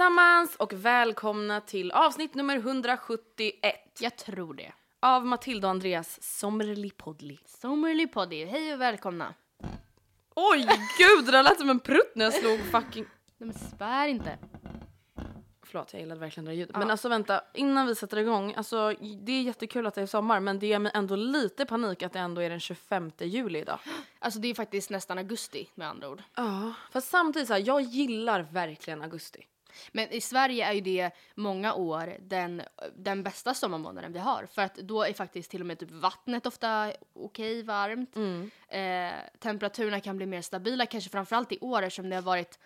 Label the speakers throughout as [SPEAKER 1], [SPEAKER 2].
[SPEAKER 1] Allesammans och välkomna till avsnitt nummer 171
[SPEAKER 2] Jag tror det.
[SPEAKER 1] av Matilda och Andreas.
[SPEAKER 2] Sommerly Poddy, hej och välkomna.
[SPEAKER 1] Oj gud, det där lät som en prutt när jag slog fucking...
[SPEAKER 2] Nej men svär inte.
[SPEAKER 1] Förlåt, jag gillade verkligen det där ljudet. Men alltså vänta, innan vi sätter igång. Alltså det är jättekul att det är sommar men det ger mig ändå lite panik att det ändå är den 25 juli idag.
[SPEAKER 2] Alltså det är faktiskt nästan augusti med andra ord.
[SPEAKER 1] Ja. Fast samtidigt så här, jag gillar verkligen augusti.
[SPEAKER 2] Men i Sverige är ju det många år den, den bästa sommarmånaden vi har. För att då är faktiskt till och med typ vattnet ofta okej varmt. Eh, temperaturerna kan bli mer stabila, kanske framförallt i år eftersom det har varit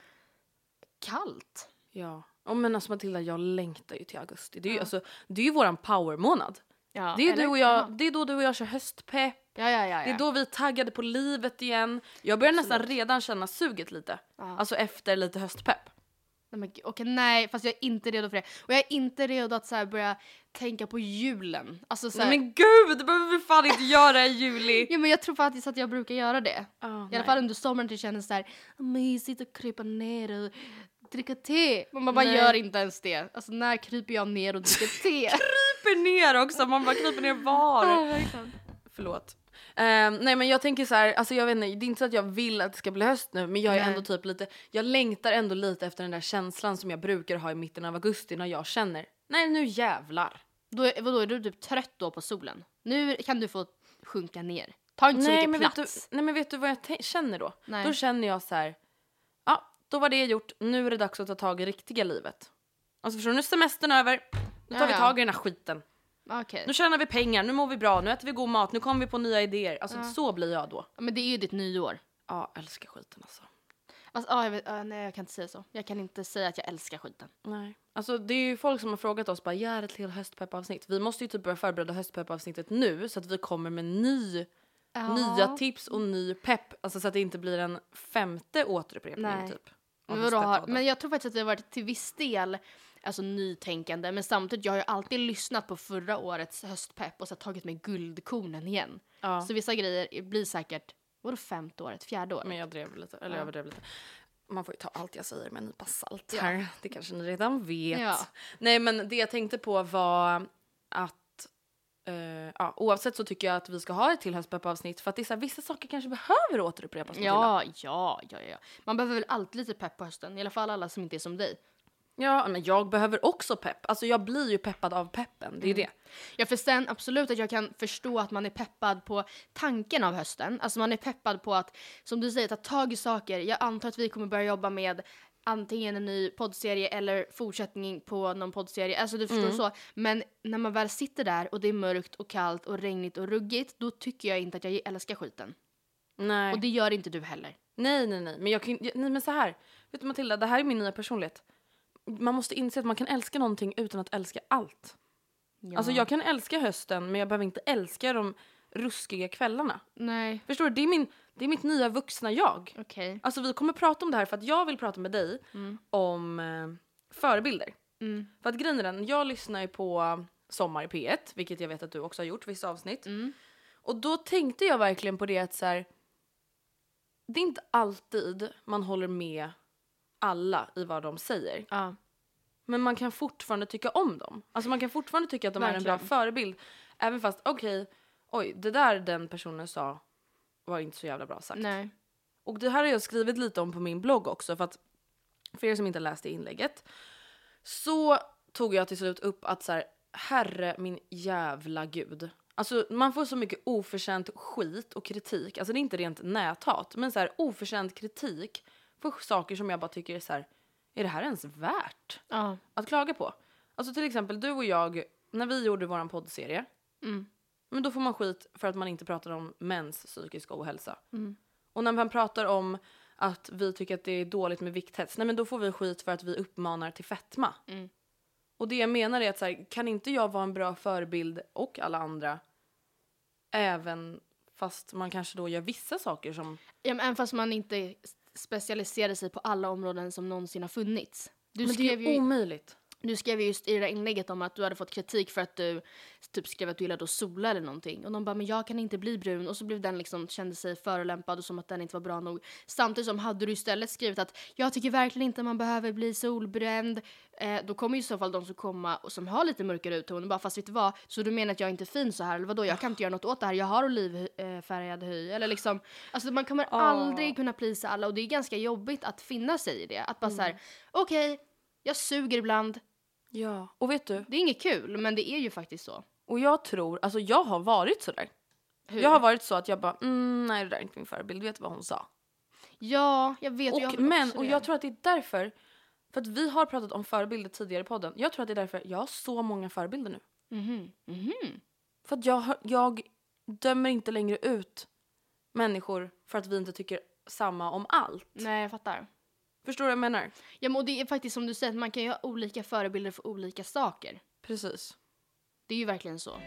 [SPEAKER 2] kallt.
[SPEAKER 1] Ja. Oh, men alltså Matilda, jag längtar ju till augusti. Det är ju, alltså, det är ju våran powermånad.
[SPEAKER 2] Ja,
[SPEAKER 1] Det är,
[SPEAKER 2] eller?
[SPEAKER 1] du och jag,
[SPEAKER 2] Jaha.
[SPEAKER 1] det är då du och jag kör höstpepp.
[SPEAKER 2] Ja, ja, ja. ja.
[SPEAKER 1] Det är då vi är taggade på livet igen. Jag börjar nästan redan känna suget lite. Alltså efter lite höstpepp.
[SPEAKER 2] Nej, men, okej, nej, fast jag är inte redo för det. Och jag är inte redo att så här, börja tänka på julen. Alltså, så här,
[SPEAKER 1] Nej, men gud, det behöver vi fan inte göra i juli.
[SPEAKER 2] Ja, men jag tror faktiskt att jag brukar göra det.
[SPEAKER 1] Ah,
[SPEAKER 2] I alla fall under sommaren till känns så här mysigt att krypa ner och dricka te. Men man bara
[SPEAKER 1] Nej.
[SPEAKER 2] gör inte ens det. Alltså när kryper jag ner och dricker te?
[SPEAKER 1] kryper ner också, man bara kryper ner var. Förlåt. Ehm, nej men jag tänker så här, alltså jag vet inte, det är inte så att jag vill att det ska bli höst nu men jag är
[SPEAKER 2] Nej.
[SPEAKER 1] ändå typ lite, jag längtar ändå lite efter den där känslan som jag brukar ha i mitten av augusti när jag känner, nej nu jävlar.
[SPEAKER 2] då, är, vadå, är du typ trött då på solen? Nu kan du få sjunka ner. Ta inte så
[SPEAKER 1] Nej
[SPEAKER 2] mycket
[SPEAKER 1] men, vet du,
[SPEAKER 2] plats.
[SPEAKER 1] nej men vet du vad jag känner då?
[SPEAKER 2] Nej.
[SPEAKER 1] Då känner jag så här, ja då var det gjort, nu är det dags att ta tag i riktiga livet. Alltså förstår du, nu är semestern över, nu tar vi
[SPEAKER 2] Ja, ja.
[SPEAKER 1] tag i den här skiten.
[SPEAKER 2] Okej.
[SPEAKER 1] Nu tjänar vi pengar, nu mår vi bra, nu äter vi god mat, nu kommer vi på nya idéer. Alltså så blir jag då.
[SPEAKER 2] Ja, men det är ju ditt nyår.
[SPEAKER 1] Ja, älskar skiten alltså.
[SPEAKER 2] Alltså, ja, jag vet, ja, nej jag kan inte säga så. Jag kan inte säga att jag älskar skiten.
[SPEAKER 1] Nej. Alltså det är ju folk som har frågat oss bara gör ett till höstpeppavsnitt. Vi måste ju typ börja förbereda höstpeppavsnittet nu så att vi kommer med ny, nya tips och ny pepp. Alltså så att det inte blir en femte återupprepning
[SPEAKER 2] Nej.
[SPEAKER 1] typ.
[SPEAKER 2] Men, vadå, har, men jag tror faktiskt att det har varit till viss del alltså, nytänkande. Men samtidigt, jag har ju alltid lyssnat på förra årets höstpepp och så tagit med guldkornen igen.
[SPEAKER 1] Ja.
[SPEAKER 2] Så vissa grejer blir säkert, vadå femte året, fjärde året?
[SPEAKER 1] Men jag drev lite, eller
[SPEAKER 2] Ja.
[SPEAKER 1] överdrev lite. Man får ju ta allt jag säger med en nypa salt här. Det kanske ni redan vet.
[SPEAKER 2] Ja.
[SPEAKER 1] Nej men det jag tänkte på var att eh, ja, oavsett så tycker jag att vi ska ha ett till höstpeppavsnitt för att det är så här, vissa saker kanske behöver återupprepas.
[SPEAKER 2] Ja, ja, ja, ja. Man behöver väl alltid lite pepp på hösten. I alla fall alla som inte är som dig.
[SPEAKER 1] Ja, men jag behöver också pepp. Alltså jag blir ju peppad av peppen, det är det.
[SPEAKER 2] Ja, för sen absolut att jag kan förstå att man är peppad på tanken av hösten. Alltså man är peppad på att, som du säger, ta tag i saker. Jag antar att vi kommer börja jobba med antingen en ny poddserie eller fortsättning på någon poddserie. Alltså du förstår så. Men när man väl sitter där och det är mörkt och kallt och regnigt och ruggigt, då tycker jag inte att jag älskar skiten.
[SPEAKER 1] Nej.
[SPEAKER 2] Och det gör inte du heller.
[SPEAKER 1] nej, nej, nej. Men jag kan nej, men så här. Vet du Matilda, det här är min nya personlighet. Man måste inse att man kan älska någonting utan att älska allt.
[SPEAKER 2] Ja.
[SPEAKER 1] Alltså jag kan älska hösten men jag behöver inte älska de ruskiga kvällarna.
[SPEAKER 2] Nej,
[SPEAKER 1] Förstår du? Det är, min, det är mitt nya vuxna jag.
[SPEAKER 2] okej.
[SPEAKER 1] Alltså vi kommer prata om det här för att jag vill prata med dig om eh, förebilder.
[SPEAKER 2] Mm.
[SPEAKER 1] För att grejen är den, jag lyssnar ju på Sommar i P1, vilket jag vet att du också har gjort vissa avsnitt.
[SPEAKER 2] Mm.
[SPEAKER 1] Och då tänkte jag verkligen på det att så här, det är inte alltid man håller med alla i vad de säger.
[SPEAKER 2] Ja.
[SPEAKER 1] Men man kan fortfarande tycka om dem. Alltså man kan fortfarande tycka att de är en bra
[SPEAKER 2] Verkligen.
[SPEAKER 1] förebild. Även fast, okej, oj, det där den personen sa var inte så jävla bra sagt.
[SPEAKER 2] Nej.
[SPEAKER 1] Och det här har jag skrivit lite om på min blogg också för att för er som inte läste inlägget så tog jag till slut upp att så här, herre min jävla gud. Alltså man får så mycket oförtjänt skit och kritik, alltså det är inte rent näthat, men så här oförtjänt kritik för saker som jag bara tycker är så här, är det här ens värt
[SPEAKER 2] Ja.
[SPEAKER 1] att klaga på? Alltså till exempel du och jag, när vi gjorde våran poddserie,
[SPEAKER 2] Mm.
[SPEAKER 1] men då får man skit för att man inte pratar om mäns psykiska ohälsa.
[SPEAKER 2] Mm.
[SPEAKER 1] Och när man pratar om att vi tycker att det är dåligt med vikthets, nej men då får vi skit för att vi uppmanar till fetma.
[SPEAKER 2] Mm.
[SPEAKER 1] Och det jag menar är att så här, kan inte jag vara en bra förebild och alla andra även fast man kanske då gör vissa saker som...
[SPEAKER 2] Ja, men även fast man inte specialiserar sig på alla områden som någonsin har funnits. Du
[SPEAKER 1] men det är ju, omöjligt.
[SPEAKER 2] Du skrev ju just i det där inlägget om att du hade fått kritik för att du typ skrev att du gillade att sola eller någonting. Och de bara, men jag kan inte bli brun. Och så blev den liksom, kände sig förolämpad och som att den inte var bra nog. Samtidigt som hade du istället skrivit att jag tycker verkligen inte man behöver bli solbränd. Eh, då kommer ju i så fall de som komma och som har lite mörkare utton och bara, fast vet du vad? Så du menar att jag inte är fin så här? Eller vadå? Jag kan inte göra något åt det här. Jag har olivfärgad hy. Eller liksom, alltså man kommer aldrig kunna plisa alla och det är ganska jobbigt att finna sig i det. Att bara så här, okej, jag suger ibland.
[SPEAKER 1] Ja. Och vet du?
[SPEAKER 2] Det är inget kul, men det är ju faktiskt så.
[SPEAKER 1] Och jag tror, alltså jag har varit sådär.
[SPEAKER 2] Hur?
[SPEAKER 1] Jag har varit så att jag bara, mm, nej det där är inte min förebild, du vet vad hon sa.
[SPEAKER 2] Ja, jag vet. jag
[SPEAKER 1] Och,
[SPEAKER 2] har
[SPEAKER 1] men, och jag tror att det är därför, för att vi har pratat om förebilder tidigare i podden. Jag tror att det är därför jag har så många förebilder nu.
[SPEAKER 2] Mhm, mhm.
[SPEAKER 1] För att jag, jag dömer inte längre ut människor för att vi inte tycker samma om allt.
[SPEAKER 2] Nej, jag fattar.
[SPEAKER 1] Förstår du vad jag menar?
[SPEAKER 2] Ja, men och det är faktiskt som du säger, man kan ju ha olika förebilder för olika saker.
[SPEAKER 1] Precis.
[SPEAKER 2] Det är ju verkligen så.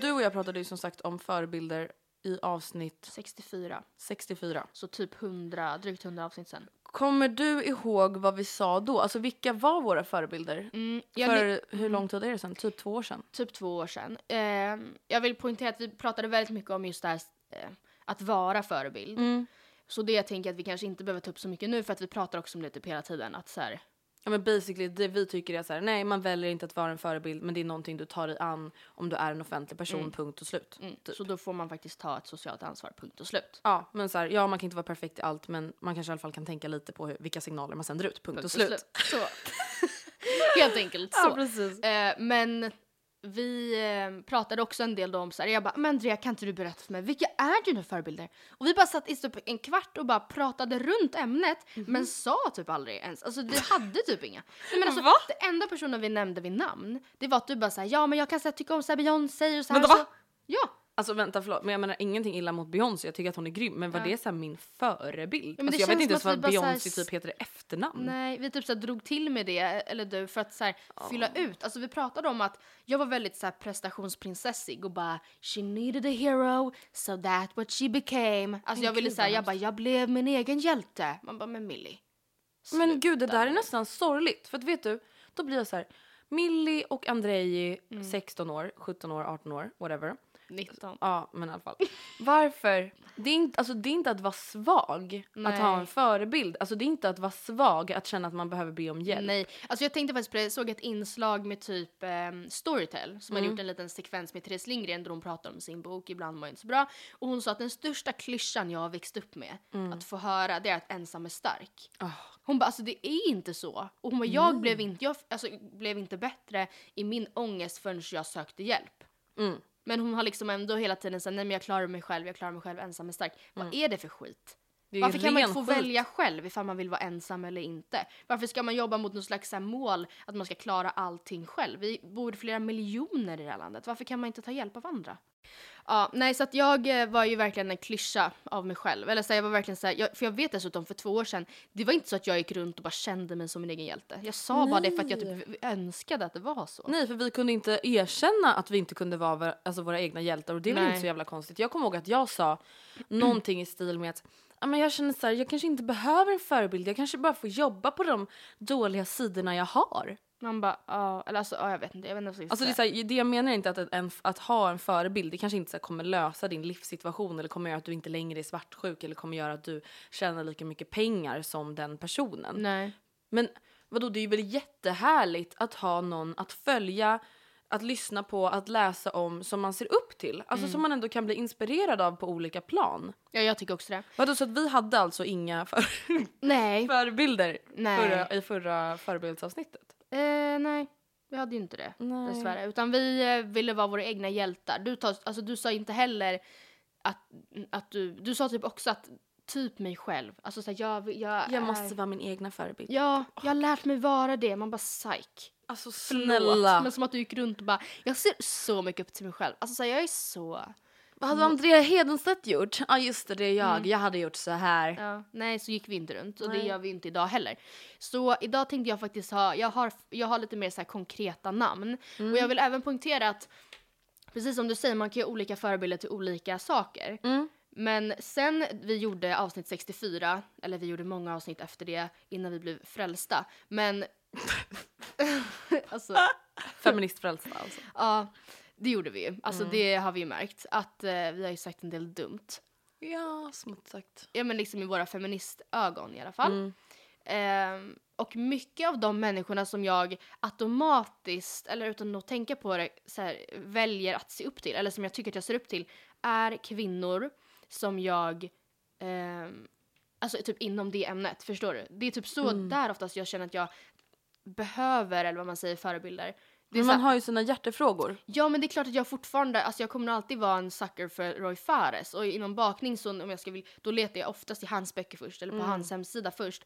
[SPEAKER 1] Du och jag pratade ju som sagt om förebilder i avsnitt
[SPEAKER 2] 64.
[SPEAKER 1] 64.
[SPEAKER 2] Så typ 100, drygt 100 avsnitt sen.
[SPEAKER 1] Kommer du ihåg vad vi sa då? Alltså vilka var våra förebilder?
[SPEAKER 2] Mm, jag
[SPEAKER 1] För hur lång tid är det sen? Typ två år sedan?
[SPEAKER 2] typ två år sedan. Eh, jag vill poängtera att vi pratade väldigt mycket om just det här eh, att vara förebild.
[SPEAKER 1] Mm.
[SPEAKER 2] Så det jag tänker att vi kanske inte behöver ta upp så mycket nu för att vi pratar också om det typ hela tiden. Att så här,
[SPEAKER 1] Ja men basically det vi tycker är så här, nej man väljer inte att vara en förebild men det är någonting du tar dig an om du är en offentlig person, punkt och slut.
[SPEAKER 2] mm,
[SPEAKER 1] Typ.
[SPEAKER 2] Så då får man faktiskt ta ett socialt ansvar, punkt och slut.
[SPEAKER 1] Ja men så här, ja man kan inte vara perfekt i allt men man kanske i alla fall kan tänka lite på hur, vilka signaler man sänder ut, punkt,
[SPEAKER 2] Punkt
[SPEAKER 1] och slut.
[SPEAKER 2] Så. Helt enkelt så.
[SPEAKER 1] Ja precis.
[SPEAKER 2] Eh, men vi eh, pratade också en del då om så här, jag bara, men Andrea kan inte du berätta för mig, vilka är dina förebilder? Och vi bara satt i typ en kvart och bara pratade runt ämnet,
[SPEAKER 1] Mhm.
[SPEAKER 2] men sa typ aldrig ens, alltså vi hade typ inga. Nej, men alltså,
[SPEAKER 1] Va?
[SPEAKER 2] Det enda personen vi nämnde vid namn, det var att du bara såhär, ja men jag kan så här, tycka om så här Beyoncé och så här.
[SPEAKER 1] Vänta,
[SPEAKER 2] så. Ja.
[SPEAKER 1] Alltså vänta förlåt men jag menar ingenting illa mot Beyoncé, jag tycker att hon är grym men var
[SPEAKER 2] Ja.
[SPEAKER 1] det så här min förebild?
[SPEAKER 2] Ja,
[SPEAKER 1] alltså, jag vet inte ens vad Beyoncé typ heter i efternamn.
[SPEAKER 2] Nej, vi typ så här drog till med det, eller du, för att så här, fylla ut. Alltså vi pratade om att jag var väldigt så här prestationsprinsessig och bara she needed a hero, so that what she became. Alltså
[SPEAKER 1] Men
[SPEAKER 2] jag ville säga,
[SPEAKER 1] vad
[SPEAKER 2] jag bara jag blev min egen hjälte. Man bara, men Millie.
[SPEAKER 1] Men gud det
[SPEAKER 2] sluta
[SPEAKER 1] där är
[SPEAKER 2] nu."
[SPEAKER 1] nästan sorgligt för att vet du, då blir jag så här Millie och Andrei,
[SPEAKER 2] Mm.
[SPEAKER 1] 16 år, 17 år, 18 år, whatever.
[SPEAKER 2] 19.
[SPEAKER 1] Ja, men i alla fall. Varför? Det är inte, alltså, det är inte att vara svag att ha
[SPEAKER 2] Nej.
[SPEAKER 1] en förebild. Alltså, det är inte att vara svag att känna att man behöver be om hjälp.
[SPEAKER 2] Nej, alltså jag tänkte faktiskt på det, jag såg ett inslag med typ um, Storytel som hade
[SPEAKER 1] Mm.
[SPEAKER 2] gjort en liten sekvens med Therese Lindgren där hon pratar om sin bok Ibland mår jag inte så bra. Och hon sa att den största klyschan jag har växt upp med att få höra det är att ensam är stark.
[SPEAKER 1] Ah.
[SPEAKER 2] Hon bara, alltså det är inte så. Och hon bara, jag, blev inte, jag alltså, blev inte bättre i min ångest förrän jag sökte hjälp.
[SPEAKER 1] Mm.
[SPEAKER 2] Men hon har liksom ändå hela tiden sagt, nej men jag klarar mig själv, jag klarar mig själv, ensam är stark. Vad är det för skit?
[SPEAKER 1] Det
[SPEAKER 2] Varför kan man inte få
[SPEAKER 1] skit.
[SPEAKER 2] välja själv ifall man vill vara ensam eller inte? Varför ska man jobba mot något slags mål att man ska klara allting själv? Vi bor flera miljoner i det här landet. Varför kan man inte ta hjälp av andra? Ja, nej så att jag eh, var ju verkligen en klyscha av mig själv. Eller så här, jag var verkligen så här, jag, för jag vet dessutom för två år sedan, det var inte så att jag gick runt och bara kände mig som min egen hjälte. Jag sa bara det för att jag typ önskade att det var så.
[SPEAKER 1] Nej, för vi kunde inte erkänna att vi inte kunde vara alltså, våra egna hjältar och det är väl
[SPEAKER 2] Nej.
[SPEAKER 1] inte så jävla konstigt. Jag kommer ihåg att jag sa någonting i stil med att men jag känner så här, jag kanske inte behöver en förebild, jag kanske bara får jobba på de dåliga sidorna jag har.
[SPEAKER 2] Man bara, ja, eller alltså, ja, jag vet inte, jag vet inte vad
[SPEAKER 1] Alltså det, är så här, det jag menar är inte att, en- en, att ha en förebild det kanske inte så här, kommer lösa din livssituation eller kommer göra att du inte längre är svartsjuk eller kommer göra att du tjänar lika mycket pengar som den personen.
[SPEAKER 2] Nej.
[SPEAKER 1] Men vadå, det är ju väl jättehärligt att ha någon att följa, att lyssna på, att läsa om som man ser upp till. Alltså som man ändå kan bli inspirerad av på olika plan.
[SPEAKER 2] Ja, jag tycker också det.
[SPEAKER 1] Vadå, så att vi hade alltså inga för
[SPEAKER 2] Nej.
[SPEAKER 1] förebilder
[SPEAKER 2] Nej.
[SPEAKER 1] Förra, i förra förebildsavsnittet?
[SPEAKER 2] Eh, nej, vi hade ju inte det
[SPEAKER 1] Nej.
[SPEAKER 2] dessvärre. Utan vi eh, ville vara våra egna hjältar. Du, tar, alltså, du sa inte heller att, att du... Du sa typ också att typ mig själv. Alltså så här, jag, jag,
[SPEAKER 1] Jag
[SPEAKER 2] är-
[SPEAKER 1] måste vara min egna förebild.
[SPEAKER 2] Ja, jag har lärt mig vara det. Man bara psyk.
[SPEAKER 1] Alltså
[SPEAKER 2] Förlåt.
[SPEAKER 1] snälla.
[SPEAKER 2] Men som att du gick runt och bara, jag ser så mycket upp till mig själv. Alltså så här, jag är så...
[SPEAKER 1] Vad hade Andrea Hedenstedt gjort? Ja just det, det är jag. Jag hade gjort så här.
[SPEAKER 2] Ja, nej, så gick vi inte runt och det
[SPEAKER 1] Nej.
[SPEAKER 2] gör vi inte idag heller. Så idag tänkte jag faktiskt ha, jag har, jag har lite mer så här konkreta namn. Och jag vill även poängtera att, precis som du säger, man kan ju ha olika förebilder till olika saker.
[SPEAKER 1] Mm.
[SPEAKER 2] Men sen vi gjorde avsnitt 64, eller vi gjorde många avsnitt efter det innan vi blev frälsta, men alltså,
[SPEAKER 1] Feministfrälsta alltså.
[SPEAKER 2] ja, det gjorde vi ju. Alltså
[SPEAKER 1] Mm.
[SPEAKER 2] det har vi ju märkt, att eh, vi har ju sagt en del dumt.
[SPEAKER 1] Ja, smått sagt.
[SPEAKER 2] Ja men liksom i våra feministögon i alla fall.
[SPEAKER 1] Mm.
[SPEAKER 2] Ehm, och mycket av de människorna som jag automatiskt, eller utan att tänka på det, så här, väljer att se upp till, eller som jag tycker att jag ser upp till, är kvinnor som jag, ehm, alltså typ inom det ämnet, förstår du? Det är typ så
[SPEAKER 1] Mm.
[SPEAKER 2] där oftast jag känner att jag behöver, eller vad man säger, förebilder.
[SPEAKER 1] Men man har ju sina hjärtefrågor.
[SPEAKER 2] Ja men det är klart att jag fortfarande, alltså jag kommer nog alltid vara en sucker för Roy Fares och inom bakning så om jag ska vill, då letar jag oftast i hans böcker först eller på hans hemsida först.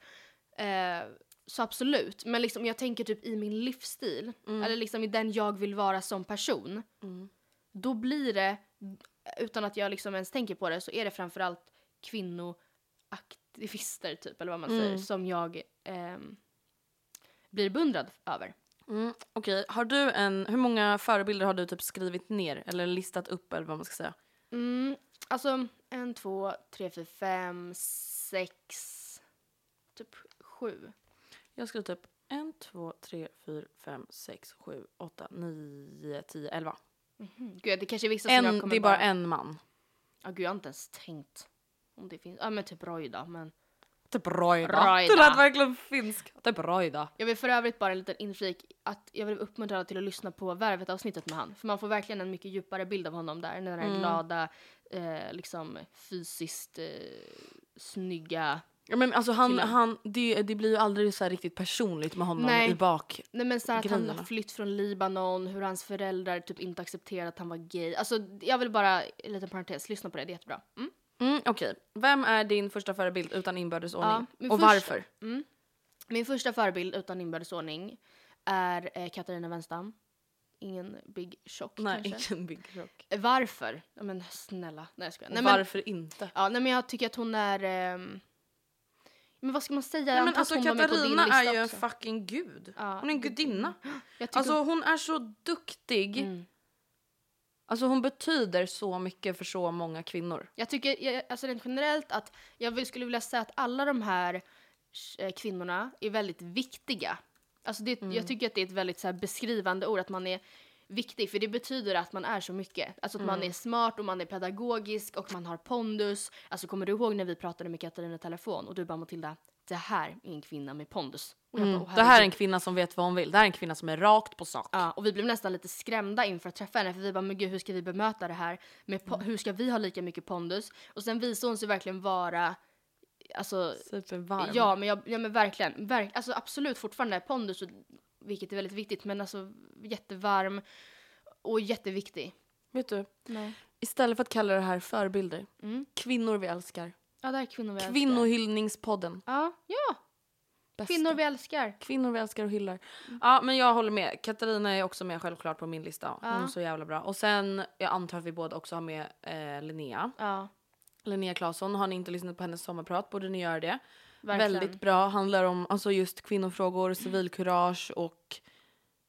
[SPEAKER 2] Eh, så absolut, men liksom jag tänker typ i min livsstil eller liksom i den jag vill vara som person. Då blir det, utan att jag liksom ens tänker på det, så är det framförallt kvinnoaktivister typ eller vad man säger som jag ehm, blir beundrad över.
[SPEAKER 1] Mm, Okej, har du en, hur många förebilder har du typ skrivit ner eller listat upp eller vad man ska säga?
[SPEAKER 2] Mm, alltså en, två, tre, fyra, fem, sex, typ sju.
[SPEAKER 1] Jag skulle typ en, två, tre, fyra, fem, sex, sju, åtta, nio, tio, elva.
[SPEAKER 2] Mm. Gud, det kanske är vissa som jag
[SPEAKER 1] En,
[SPEAKER 2] kommer
[SPEAKER 1] det är bara en man.
[SPEAKER 2] Ja, gud, jag har inte ens tänkt om det finns. Ja, men typ Roy då, men.
[SPEAKER 1] Typ Roida.
[SPEAKER 2] Roida.
[SPEAKER 1] Du lät verkligen finsk. Typ Roida.
[SPEAKER 2] Jag vill för övrigt bara en liten inflik att jag vill uppmuntra alla till att lyssna på Värvet avsnittet med han. För man får verkligen en mycket djupare bild av honom där. Den
[SPEAKER 1] Mm.
[SPEAKER 2] här glada, eh, liksom fysiskt eh, snygga.
[SPEAKER 1] Ja, men alltså han,
[SPEAKER 2] Killen.
[SPEAKER 1] han, det, det blir ju aldrig så här riktigt personligt med honom
[SPEAKER 2] Nej.
[SPEAKER 1] i bak.
[SPEAKER 2] Nej men så att han har flytt från Libanon, hur hans föräldrar typ inte accepterade att han var gay. Alltså jag vill bara, en liten parentes, lyssna på det, det är jättebra. Mm.
[SPEAKER 1] Mm, Okej, vem är din första förebild utan inbördes ordning?
[SPEAKER 2] min
[SPEAKER 1] Och
[SPEAKER 2] första-
[SPEAKER 1] varför?
[SPEAKER 2] Mm. Min första förebild utan inbördes är eh, Katarina Wenstam. Ingen big chock
[SPEAKER 1] Nej,
[SPEAKER 2] kanske.
[SPEAKER 1] ingen big.
[SPEAKER 2] Eh, Varför? Ja, men snälla. Nej jag skojar. Nej, men,
[SPEAKER 1] varför inte?
[SPEAKER 2] ja, nej men jag tycker att hon är... ehm, men vad ska man säga?
[SPEAKER 1] Nej, men alltså Katarina är ju en
[SPEAKER 2] också.
[SPEAKER 1] fucking gud.
[SPEAKER 2] Ja,
[SPEAKER 1] Hon är en gudinna. Alltså hon är så duktig.
[SPEAKER 2] Mm.
[SPEAKER 1] Alltså hon betyder så mycket för så många kvinnor.
[SPEAKER 2] Jag tycker jag, alltså rent generellt att jag vill, skulle vilja säga att alla de här eh, kvinnorna är väldigt viktiga. Alltså det,
[SPEAKER 1] Mm.
[SPEAKER 2] Jag tycker att det är ett väldigt så beskrivande ord att man är viktig för det betyder att man är så mycket. Alltså att man
[SPEAKER 1] Mm.
[SPEAKER 2] är smart och man är pedagogisk och man har pondus. Alltså kommer du ihåg när vi pratade med Katarina i telefon och du bara Matilda, det här är en kvinna med pondus. Jag bara, "Åh,
[SPEAKER 1] Det här är en
[SPEAKER 2] herregud."
[SPEAKER 1] kvinna som vet vad hon vill. Det här är en kvinna som är rakt på sak.
[SPEAKER 2] Ja, och vi blev nästan lite skrämda inför att träffa henne för vi bara, men gud hur ska vi bemöta det här? Med
[SPEAKER 1] Mm.
[SPEAKER 2] Hur ska vi ha lika mycket pondus? Och sen visade hon sig verkligen vara, alltså,
[SPEAKER 1] Supervarm.
[SPEAKER 2] ja men, jag, ja, men verkligen, verk, alltså absolut fortfarande pondus, vilket är väldigt viktigt, men alltså jättevarm och jätteviktig.
[SPEAKER 1] Vet du,
[SPEAKER 2] Nej.
[SPEAKER 1] istället för att kalla det här förebilder.
[SPEAKER 2] Mm.
[SPEAKER 1] Kvinnor vi älskar.
[SPEAKER 2] Ja, det här är kvinnor vi älskar.
[SPEAKER 1] Kvinnohyllningspodden.
[SPEAKER 2] Ja, ja.
[SPEAKER 1] bästa.
[SPEAKER 2] Kvinnor vi älskar.
[SPEAKER 1] Kvinnor vi älskar och hyllar. Ja men jag håller med. Katarina är också med självklart på min lista. Hon är så jävla bra. Och sen, jag antar att vi båda också har med eh, Linnea.
[SPEAKER 2] Ja,
[SPEAKER 1] Linnea Claesson. Har ni inte lyssnat på hennes sommarprat borde ni göra det.
[SPEAKER 2] verkligen.
[SPEAKER 1] Väldigt bra. Handlar om alltså, just kvinnofrågor, civilkurage och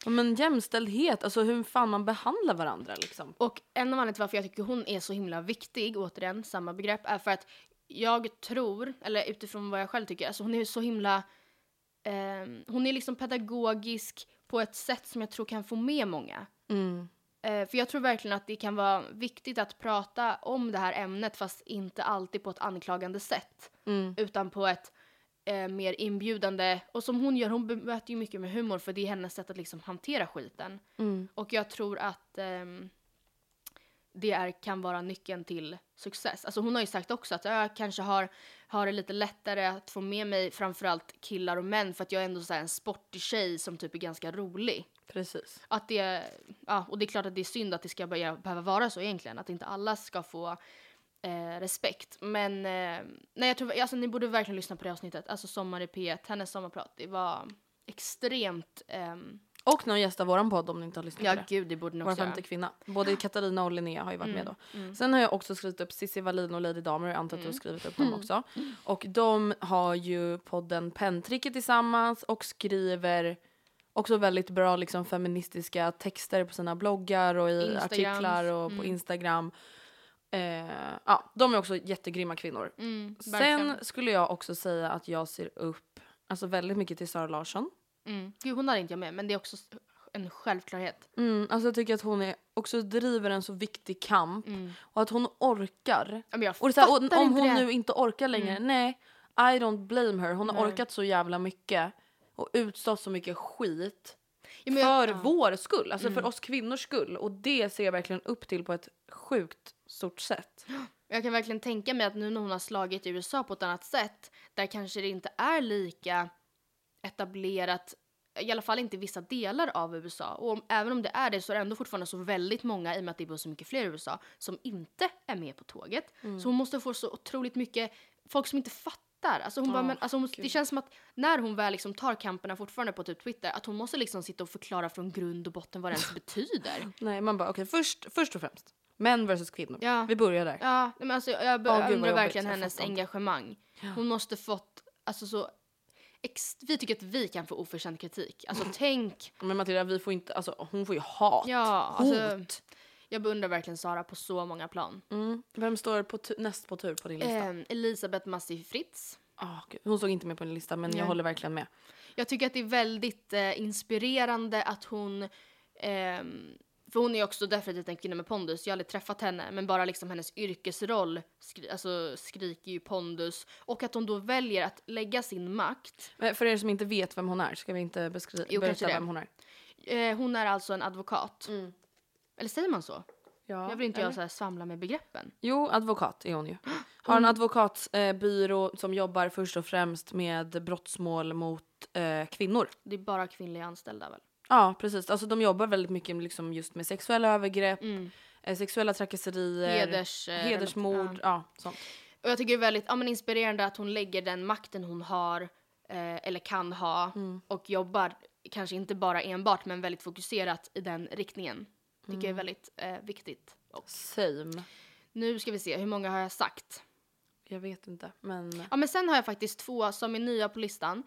[SPEAKER 1] men jämställdhet. Alltså hur fan man behandlar varandra liksom.
[SPEAKER 2] Och en av anledningarna till varför jag tycker hon är så himla viktig, återigen samma begrepp, är för att jag tror, eller utifrån vad jag själv tycker, alltså hon är så himla... ehm, hon är liksom pedagogisk på ett sätt som jag tror kan få med många.
[SPEAKER 1] Mm.
[SPEAKER 2] Eh, för jag tror verkligen att det kan vara viktigt att prata om det här ämnet fast inte alltid på ett anklagande sätt.
[SPEAKER 1] Mm.
[SPEAKER 2] Utan på ett eh, mer inbjudande, och som hon gör, hon bemöter ju mycket med humor för det är hennes sätt att liksom hantera skiten.
[SPEAKER 1] Mm.
[SPEAKER 2] Och jag tror att ehm, det är, kan vara nyckeln till success. Alltså hon har ju sagt också att jag kanske har, har det lite lättare att få med mig framförallt killar och män för att jag är ändå så här en sportig tjej som typ är ganska rolig.
[SPEAKER 1] Precis.
[SPEAKER 2] Att det, ja, och det är klart att det är synd att det ska börja, behöva vara så egentligen, att inte alla ska få eh, respekt. Men eh, nej, jag tror, alltså, ni borde verkligen lyssna på det avsnittet, alltså Sommar i P1, hennes sommarprat, det var extremt, ehm,
[SPEAKER 1] Och när hon gästar våran podd om ni inte har lyssnat
[SPEAKER 2] ja
[SPEAKER 1] på det.
[SPEAKER 2] gud det borde ni
[SPEAKER 1] Vår
[SPEAKER 2] också
[SPEAKER 1] femte
[SPEAKER 2] göra.
[SPEAKER 1] kvinna. Både Katarina och Linnea har ju varit med då. Sen har jag också skrivit upp Cissi Wallin och Lady Damer. Jag antar att du har skrivit upp dem också. Och de har ju podden Penntricket tillsammans och skriver också väldigt bra liksom, feministiska texter på sina bloggar och i
[SPEAKER 2] Instagrams.
[SPEAKER 1] artiklar och på Instagram. Eh, ja, de är också jättegrymma kvinnor.
[SPEAKER 2] Mm,
[SPEAKER 1] Sen skulle jag också säga att jag ser upp alltså väldigt mycket till Sara Larsson.
[SPEAKER 2] Mm. Gud, hon hade inte jag med, men det är också en självklarhet.
[SPEAKER 1] Mm, alltså jag tycker att hon är, också driver en så viktig kamp
[SPEAKER 2] Mm.
[SPEAKER 1] och att hon orkar.
[SPEAKER 2] Ja, men jag
[SPEAKER 1] Och det här, och om hon
[SPEAKER 2] det. Mm.
[SPEAKER 1] nu inte orkar längre, nej, I don't blame her. Hon har
[SPEAKER 2] Nej.
[SPEAKER 1] orkat så jävla mycket och utstått så mycket skit
[SPEAKER 2] Ja, jag-
[SPEAKER 1] för
[SPEAKER 2] ja. Mm.
[SPEAKER 1] vår skull, alltså för oss kvinnors skull. Och det ser jag verkligen upp till på ett sjukt stort sätt.
[SPEAKER 2] Jag kan verkligen tänka mig att nu när hon har slagit i USA på ett annat sätt, där kanske det inte är lika etablerat, i alla fall inte vissa delar av USA. Och om, även om det är det så är det ändå fortfarande så väldigt många, i och med att det bor så mycket fler i USA, som inte är med på tåget.
[SPEAKER 1] Mm.
[SPEAKER 2] Så hon måste få så otroligt mycket folk som inte fattar. Alltså hon bara,
[SPEAKER 1] Åh,
[SPEAKER 2] men, alltså hon, det känns som att när hon väl liksom tar kamperna fortfarande på typ Twitter, att hon måste liksom sitta och förklara från grund och botten vad det ens betyder.
[SPEAKER 1] Nej, man bara okej, först, först och främst. Män versus kvinnor.
[SPEAKER 2] Ja.
[SPEAKER 1] Vi börjar där.
[SPEAKER 2] Ja, men alltså, jag, jag,
[SPEAKER 1] vad
[SPEAKER 2] jag undrar verkligen hennes engagemang. Hon måste fått, alltså så, ex, vi tycker att vi kan få oförtjänt kritik. Alltså tänk,
[SPEAKER 1] Men Matilda, vi får inte, alltså, hon får ju hat.
[SPEAKER 2] ja, alltså,
[SPEAKER 1] Hot.
[SPEAKER 2] jag beundrar verkligen Sara på så många plan.
[SPEAKER 1] Mm. Vem står på tu- näst på tur på din lista?
[SPEAKER 2] Ehm, Elisabeth Massi Fritz.
[SPEAKER 1] Ah, gud. Hon stod inte med på din lista men jag
[SPEAKER 2] Nej.
[SPEAKER 1] håller verkligen med.
[SPEAKER 2] Jag tycker att det är väldigt eh, inspirerande att hon ehm, för hon är också definitivt en kvinna med pondus. Jag har aldrig träffat henne, men bara liksom hennes yrkesroll skri- alltså, skriker ju pondus. Och att hon då väljer att lägga sin makt.
[SPEAKER 1] Men för er som inte vet vem hon är, ska vi inte beskriva
[SPEAKER 2] Jo,
[SPEAKER 1] berätta vem hon är?
[SPEAKER 2] Eh, hon är alltså en advokat. Eller säger man så?
[SPEAKER 1] Ja,
[SPEAKER 2] jag vill inte
[SPEAKER 1] eller?
[SPEAKER 2] jag så här svamla med begreppen.
[SPEAKER 1] Jo, advokat är hon ju. Har en advokatbyrå som jobbar först och främst med brottsmål mot eh, kvinnor.
[SPEAKER 2] Det är bara kvinnliga anställda väl?
[SPEAKER 1] Ja, precis. Alltså de jobbar väldigt mycket liksom just med sexuella övergrepp, eh, sexuella trakasserier,
[SPEAKER 2] Heders, eh,
[SPEAKER 1] hedersmord,
[SPEAKER 2] relat-
[SPEAKER 1] ja. sånt.
[SPEAKER 2] Och jag tycker det är väldigt ja, men inspirerande att hon lägger den makten hon har, eh, eller kan ha, och jobbar kanske inte bara enbart men väldigt fokuserat i den riktningen. Tycker jag är väldigt eh, viktigt. Och
[SPEAKER 1] Same.
[SPEAKER 2] nu ska vi se, hur många har jag sagt?
[SPEAKER 1] Jag vet inte, men...
[SPEAKER 2] Ja men sen har jag faktiskt två som är nya på listan.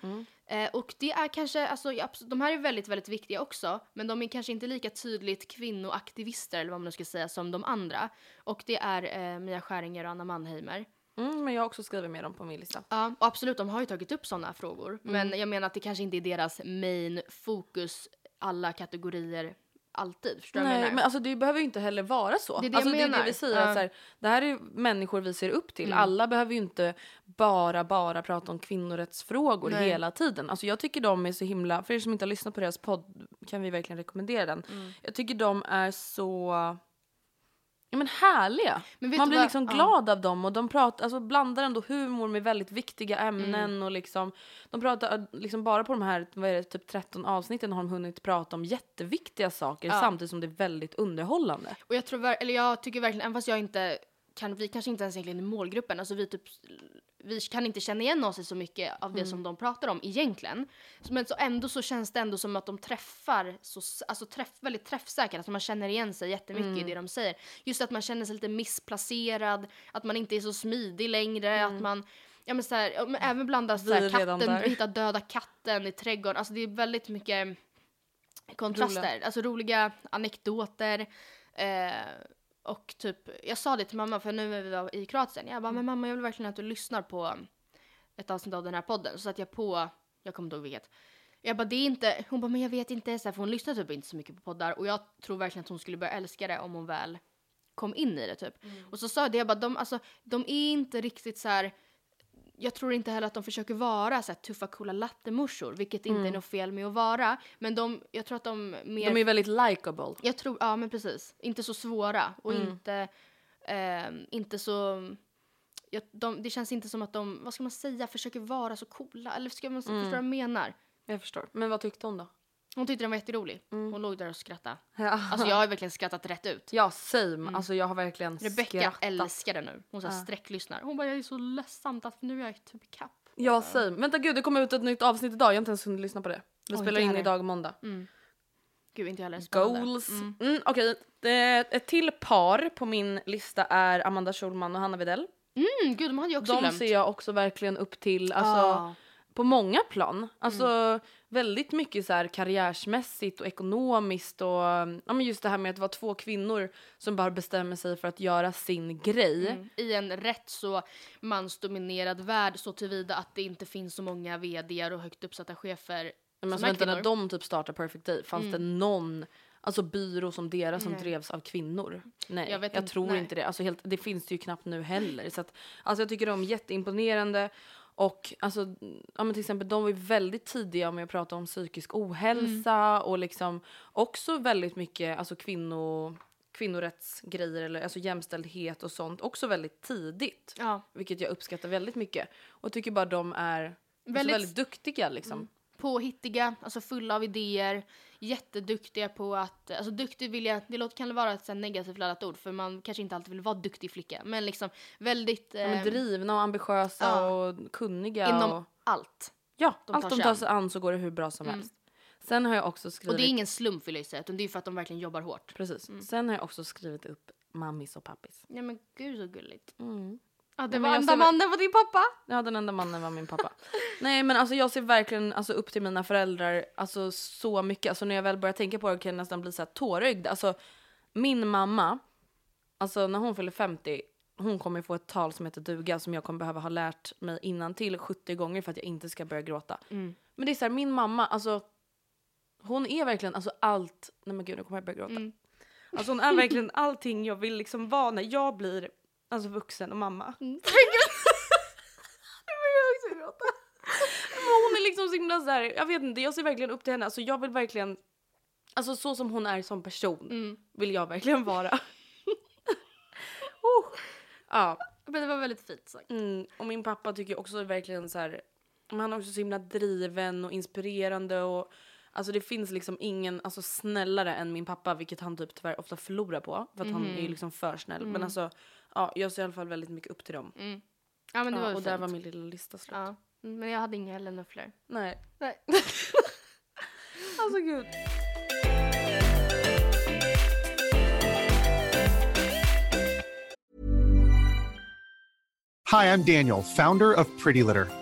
[SPEAKER 2] Eh, och det är kanske, alltså de här är väldigt, väldigt viktiga också. Men de är kanske inte lika tydligt kvinnoaktivister eller vad man nu ska säga som de andra. Och det är eh, Mia Skäringer och Anna Mannheimer.
[SPEAKER 1] Mm, men jag har också skrivit med dem på min lista.
[SPEAKER 2] Ja, och absolut, de har ju tagit upp sådana frågor. Men jag menar att det kanske inte är deras main fokus, alla kategorier, alltid. Förstår
[SPEAKER 1] Nej,
[SPEAKER 2] menar?
[SPEAKER 1] men alltså det behöver ju inte heller vara så.
[SPEAKER 2] Det är det
[SPEAKER 1] alltså,
[SPEAKER 2] jag
[SPEAKER 1] det är
[SPEAKER 2] menar.
[SPEAKER 1] det vi säger. Att så här, det här är människor vi ser upp till.
[SPEAKER 2] Mm.
[SPEAKER 1] Alla behöver ju inte bara, bara prata om kvinnorättsfrågor
[SPEAKER 2] Nej.
[SPEAKER 1] hela tiden. Alltså jag tycker de är så himla, för er som inte har lyssnat på deras podd kan vi verkligen rekommendera den.
[SPEAKER 2] Mm.
[SPEAKER 1] Jag tycker de är så ja, men härliga.
[SPEAKER 2] Men
[SPEAKER 1] Man blir
[SPEAKER 2] vad-
[SPEAKER 1] liksom
[SPEAKER 2] ja.
[SPEAKER 1] glad av dem och de pratar, alltså blandar ändå humor med väldigt viktiga ämnen
[SPEAKER 2] Mm.
[SPEAKER 1] och liksom de pratar liksom bara på de här vad är det, typ 13 avsnitten har de hunnit prata om jätteviktiga saker
[SPEAKER 2] Ja.
[SPEAKER 1] samtidigt som det är väldigt underhållande.
[SPEAKER 2] Och jag tror, eller jag tycker verkligen, även fast jag inte kan, vi kanske inte ens egentligen är målgruppen, alltså vi typ vi kan inte känna igen oss i så mycket av det som de pratar om egentligen. Men så ändå så känns det ändå som att de träffar, så, alltså träff, väldigt träffsäkert, alltså man känner igen sig jättemycket i det de säger. Just att man känner sig lite missplacerad, att man inte är så smidig längre, att man Ja men, så här, men även bland så här, katten, hittar döda katten i trädgården. Alltså det är väldigt mycket kontraster. Alltså roliga anekdoter. Eh, och typ, jag sa det till mamma för nu när vi var i Kroatien. Jag bara, men mamma jag vill verkligen att du lyssnar på ett avsnitt av den här podden. Så satte jag på, jag kommer inte ihåg vilket. Jag bara, det är inte, hon bara, men jag vet inte, så här, för hon lyssnar typ inte så mycket på poddar. Och jag tror verkligen att hon skulle börja älska det om hon väl kom in i det typ. Och så sa jag det, jag bara, de, alltså, de är inte riktigt så här. Jag tror inte heller att de försöker vara så här tuffa coola lattemorsor, vilket inte är något fel med att vara. Men de, jag tror att de mer...
[SPEAKER 1] De är väldigt likable.
[SPEAKER 2] Jag tror, ja men precis. Inte så svåra och
[SPEAKER 1] Mm.
[SPEAKER 2] inte, ehm, inte så... Jag, de, det känns inte som att de, vad ska man säga, försöker vara så coola. Eller ska man
[SPEAKER 1] Mm.
[SPEAKER 2] förstå vad jag menar?
[SPEAKER 1] Jag förstår. Men vad tyckte hon då?
[SPEAKER 2] Hon tyckte den var jätterolig. Hon låg där och skrattade.
[SPEAKER 1] Ja,
[SPEAKER 2] Alltså jag har verkligen skrattat rätt ut.
[SPEAKER 1] ja same. Alltså jag har verkligen
[SPEAKER 2] Rebecca
[SPEAKER 1] skrattat.
[SPEAKER 2] älskar det nu. Hon så här sträcklyssnar. Hon bara, jag är så ledsamt att nu är jag typ kapp.
[SPEAKER 1] Ja, same. Vänta gud, det kommer ut ett nytt avsnitt idag. Jag har inte ens hunnit lyssna på det. Vi
[SPEAKER 2] Oj,
[SPEAKER 1] spelar in
[SPEAKER 2] heller.
[SPEAKER 1] idag måndag.
[SPEAKER 2] Gud, inte jag heller.
[SPEAKER 1] Goals. Mm. Okej, Det- ett till par på min lista är Amanda Schulman och Hanna Widell.
[SPEAKER 2] Mm, gud, de hade jag också
[SPEAKER 1] De
[SPEAKER 2] glömt.
[SPEAKER 1] ser jag också verkligen upp till. Alltså,
[SPEAKER 2] Ah.
[SPEAKER 1] På många plan. Alltså
[SPEAKER 2] Mm.
[SPEAKER 1] väldigt mycket så här karriärsmässigt och ekonomiskt och ja, men just det här med att vara två kvinnor som bara bestämmer sig för att göra sin grej.
[SPEAKER 2] Mm. I en rätt så mansdominerad värld så tillvida att det inte finns så många vdar och högt uppsatta chefer
[SPEAKER 1] Men alltså, vänta, när de typ startade Perfect Day, fanns
[SPEAKER 2] Mm.
[SPEAKER 1] det någon alltså, byrå som deras som drevs av kvinnor? Nej,
[SPEAKER 2] Jag
[SPEAKER 1] jag,
[SPEAKER 2] inte,
[SPEAKER 1] tror
[SPEAKER 2] nej.
[SPEAKER 1] inte det. Alltså, helt, det finns det ju knappt nu heller. Så att, alltså, jag tycker de är jätteimponerande. Och alltså, ja, men till exempel, de var ju väldigt tidiga med att prata om psykisk ohälsa
[SPEAKER 2] Mm.
[SPEAKER 1] och liksom också väldigt mycket alltså, kvinno, kvinnorättsgrejer eller alltså jämställdhet och sånt också väldigt tidigt.
[SPEAKER 2] Ja.
[SPEAKER 1] Vilket jag uppskattar väldigt mycket. Och tycker bara de är väldigt,
[SPEAKER 2] Väldigt-
[SPEAKER 1] alltså, väldigt duktiga liksom.
[SPEAKER 2] Påhittiga, alltså fulla av idéer, jätteduktiga på att, alltså duktig vill jag, det låter, kan vara ett negativt laddat ord för man kanske inte alltid vill vara duktig flicka men liksom väldigt
[SPEAKER 1] Ja, men
[SPEAKER 2] eh,
[SPEAKER 1] drivna och ambitiösa
[SPEAKER 2] ja.
[SPEAKER 1] och kunniga.
[SPEAKER 2] inom
[SPEAKER 1] och,
[SPEAKER 2] allt.
[SPEAKER 1] ja,
[SPEAKER 2] de
[SPEAKER 1] allt
[SPEAKER 2] tar
[SPEAKER 1] de tar sig an så går det hur bra som helst. Sen har jag också skrivit...
[SPEAKER 2] Och det är ingen slump vill jag säga utan det är för att de verkligen jobbar hårt.
[SPEAKER 1] Precis. Sen har jag också skrivit upp mammis och pappis.
[SPEAKER 2] Ja men gud så gulligt.
[SPEAKER 1] Mm.
[SPEAKER 2] Ja, det var enda mannen var din pappa.
[SPEAKER 1] Ja, den enda mannen var min pappa. Nej, men alltså jag ser verkligen alltså, upp till mina föräldrar alltså, så mycket. Alltså när jag väl börjar tänka på det kan jag nästan bli så här tårögd. Alltså min mamma, alltså när hon fyller 50, hon kommer få ett tal som heter duga som jag kommer behöva ha lärt mig innan till 70 gånger för att jag inte ska börja gråta. Men det är så här, min mamma, alltså hon är verkligen alltså allt, nej men gud nu kommer jag börja gråta. Alltså hon är verkligen allting jag vill liksom vara när jag blir alltså vuxen och mamma. Nu börjar jag också gråta. Hon är liksom så himla så här, jag vet inte, jag ser verkligen upp till henne. Alltså jag vill verkligen, alltså så som hon är som person vill jag verkligen vara. oh. Ja,
[SPEAKER 2] Men det var väldigt fint sagt.
[SPEAKER 1] mm. och min pappa tycker också verkligen så här, han är också så himla driven och inspirerande och Alltså det finns liksom ingen alltså snällare än min pappa vilket han typ tyvärr ofta förlorar på för att han är ju liksom för snäll. Men alltså ja, jag ser i alla fall väldigt mycket upp till dem.
[SPEAKER 2] Ja men det
[SPEAKER 1] Ja,
[SPEAKER 2] var
[SPEAKER 1] och där
[SPEAKER 2] fint.
[SPEAKER 1] var min lilla lista slut.
[SPEAKER 2] Ja. Mm, Men jag hade inga heller nufflor.
[SPEAKER 1] Nej.
[SPEAKER 2] Nej.
[SPEAKER 1] Alltså gud.
[SPEAKER 3] Hi, I'm Daniel, founder of Pretty Litter.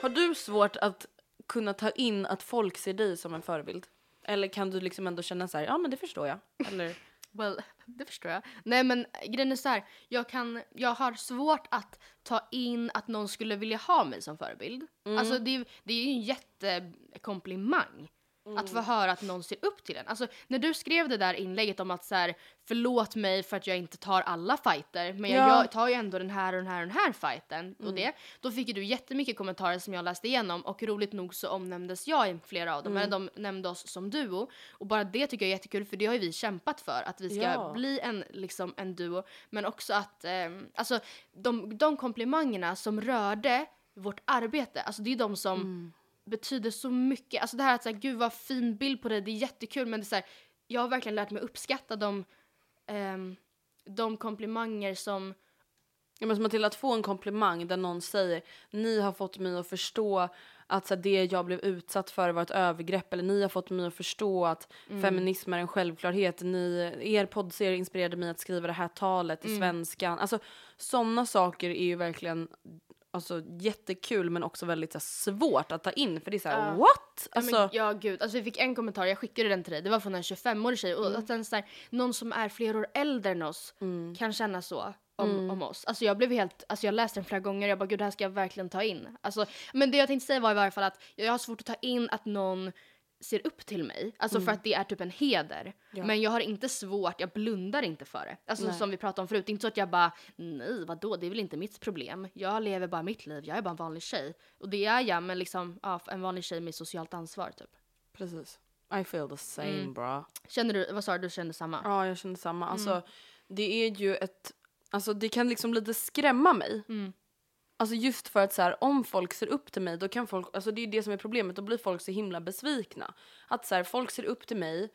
[SPEAKER 1] Har du svårt att kunna ta in att folk ser dig som en förebild? Eller kan du liksom ändå känna så här, ja men det förstår jag? Eller?
[SPEAKER 2] Well, det förstår jag. Nej men grejen är så här, jag, kan, jag har svårt att ta in att någon skulle vilja ha mig som förebild. Alltså det, det är ju en jättekomplimang. Att få höra att någon ser upp till en. Alltså när du skrev det där inlägget om att så här, förlåt mig för att jag inte tar alla fighter men jag,
[SPEAKER 1] Ja.
[SPEAKER 2] jag tar ju ändå den här och den här och den här fighten och det. Då fick ju du jättemycket kommentarer som jag läste igenom och roligt nog så omnämndes jag i flera av dem. Eller de nämnde oss som duo och bara det tycker jag är jättekul för det har ju vi kämpat för att vi ska
[SPEAKER 1] Ja.
[SPEAKER 2] bli en, liksom, en duo. Men också att, ehm, alltså de, de komplimangerna som rörde vårt arbete, alltså det är de som betyder så mycket. Alltså det här att säga, gud vad fin bild på dig, det är jättekul men det är så här, jag har verkligen lärt mig uppskatta de, ehm, de komplimanger som
[SPEAKER 1] Ja, men som att till att få en komplimang där någon säger ni har fått mig att förstå att så här, det jag blev utsatt för var ett övergrepp eller ni har fått mig att förstå att feminism är en självklarhet. Ni, er poddserie inspirerade mig att skriva det här talet i svenskan. Alltså sådana saker är ju verkligen alltså, jättekul men också väldigt så här, svårt att ta in för det är så här,
[SPEAKER 2] Ja.
[SPEAKER 1] what?
[SPEAKER 2] Ja,
[SPEAKER 1] Alltså,
[SPEAKER 2] men, ja gud, alltså vi fick en kommentar, jag skickade den till dig, det var från en 25-årig tjej och att den så här, någon som är flera år äldre än oss kan känna så om, om oss. Alltså jag blev helt, alltså jag läste den flera gånger jag bara gud det här ska jag verkligen ta in. Alltså, men det jag tänkte säga var i varje fall att jag har svårt att ta in att någon ser upp till mig, alltså för att det är typ en heder. Men jag har inte svårt, jag blundar inte för det. Alltså
[SPEAKER 1] Nej.
[SPEAKER 2] som vi pratade om förut, det är inte så att jag bara nej vadå det är väl inte mitt problem. Jag lever bara mitt liv, jag är bara en vanlig tjej. Och det är jag men liksom ja, en vanlig tjej med socialt ansvar typ.
[SPEAKER 1] precis. I feel the same
[SPEAKER 2] Mm.
[SPEAKER 1] bra.
[SPEAKER 2] Känner du, vad sa du, du kände samma?
[SPEAKER 1] Ja, jag känner samma.
[SPEAKER 2] Mm.
[SPEAKER 1] Alltså, det är ju ett... Alltså, det kan liksom lite skrämma mig.
[SPEAKER 2] Mm.
[SPEAKER 1] Alltså just för att så här, om folk ser upp till mig, då kan folk... Alltså det är det som är problemet, då blir folk så himla besvikna. Att så här, folk ser upp till mig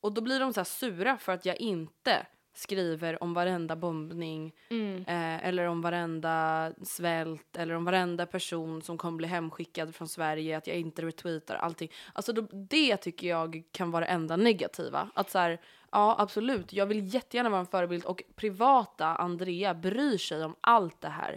[SPEAKER 1] och då blir de så sura för att jag inte skriver om varenda bombning
[SPEAKER 2] Mm.
[SPEAKER 1] eh, eller om varenda svält eller om varenda person som kommer bli hemskickad från Sverige, att jag inte retweetar allting. Alltså då, det tycker jag kan vara det enda negativa. Att så här, ja absolut, jag vill jättegärna vara en förebild och privata Andrea bryr sig om allt det här.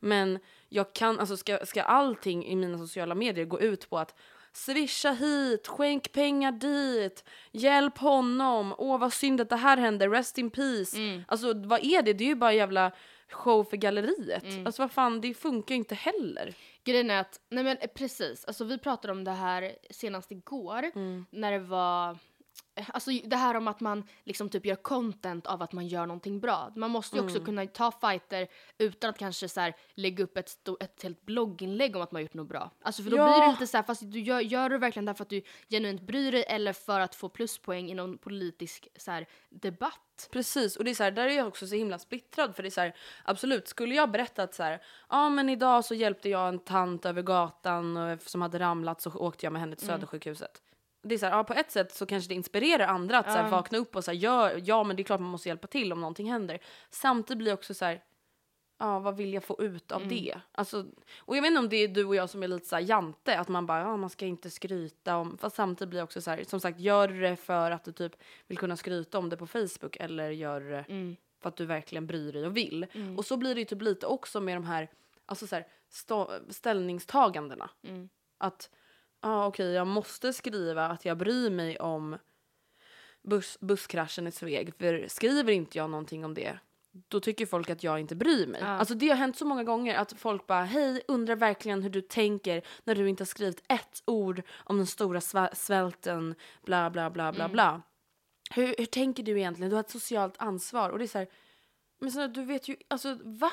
[SPEAKER 1] Men jag kan, alltså ska, ska allting i mina sociala medier gå ut på att swisha hit, skänk pengar dit, hjälp honom, åh vad synd att det här hände, rest in peace. Alltså vad är det? Det är ju bara jävla show för galleriet. Alltså vad fan, det funkar ju inte heller.
[SPEAKER 2] Grejen är att, nej men eh, precis, alltså vi pratade om det här senast igår när det var Alltså det här om att man liksom typ gör content av att man gör någonting bra. Man måste ju också kunna ta fighter utan att kanske så här lägga upp ett, ett helt blogginlägg om att man gjort något bra. Alltså för då
[SPEAKER 1] Ja.
[SPEAKER 2] blir det lite så här, fast du gör, gör du verkligen därför att du genuint bryr dig eller för att få pluspoäng i någon politisk så här, debatt?
[SPEAKER 1] Precis, och det är så här, där är jag också så himla splittrad för det är så här, absolut, skulle jag berätta att så här, ja men idag så hjälpte jag en tant över gatan och, som hade ramlat så åkte jag med henne till Södersjukhuset. Det är så här, ja på ett sätt så kanske det inspirerar andra att så här, vakna upp och så här, ja, ja men det är klart man måste hjälpa till om någonting händer. Samtidigt blir jag också så här, ja vad vill jag få ut av det? Alltså, och jag vet inte om det är du och jag som är lite så här jante, att man bara, ja man ska inte skryta om, fast samtidigt blir jag också så här, som sagt gör det för att du typ vill kunna skryta om det på Facebook eller gör det för att du verkligen bryr dig och vill. Och så blir det ju typ lite också med de här, alltså så här, ställningstagandena. Att, ja okej jag måste skriva att jag bryr mig om buss, busskraschen i Sveg, för skriver inte jag någonting om det då tycker folk att jag inte bryr mig. Alltså det har hänt så många gånger att folk bara hej, undrar verkligen hur du tänker när du inte har skrivit ett ord om den stora svälten, bla bla bla bla bla. Hur, hur tänker du egentligen? Du har ett socialt ansvar och det är så här, men så, du vet ju, alltså va?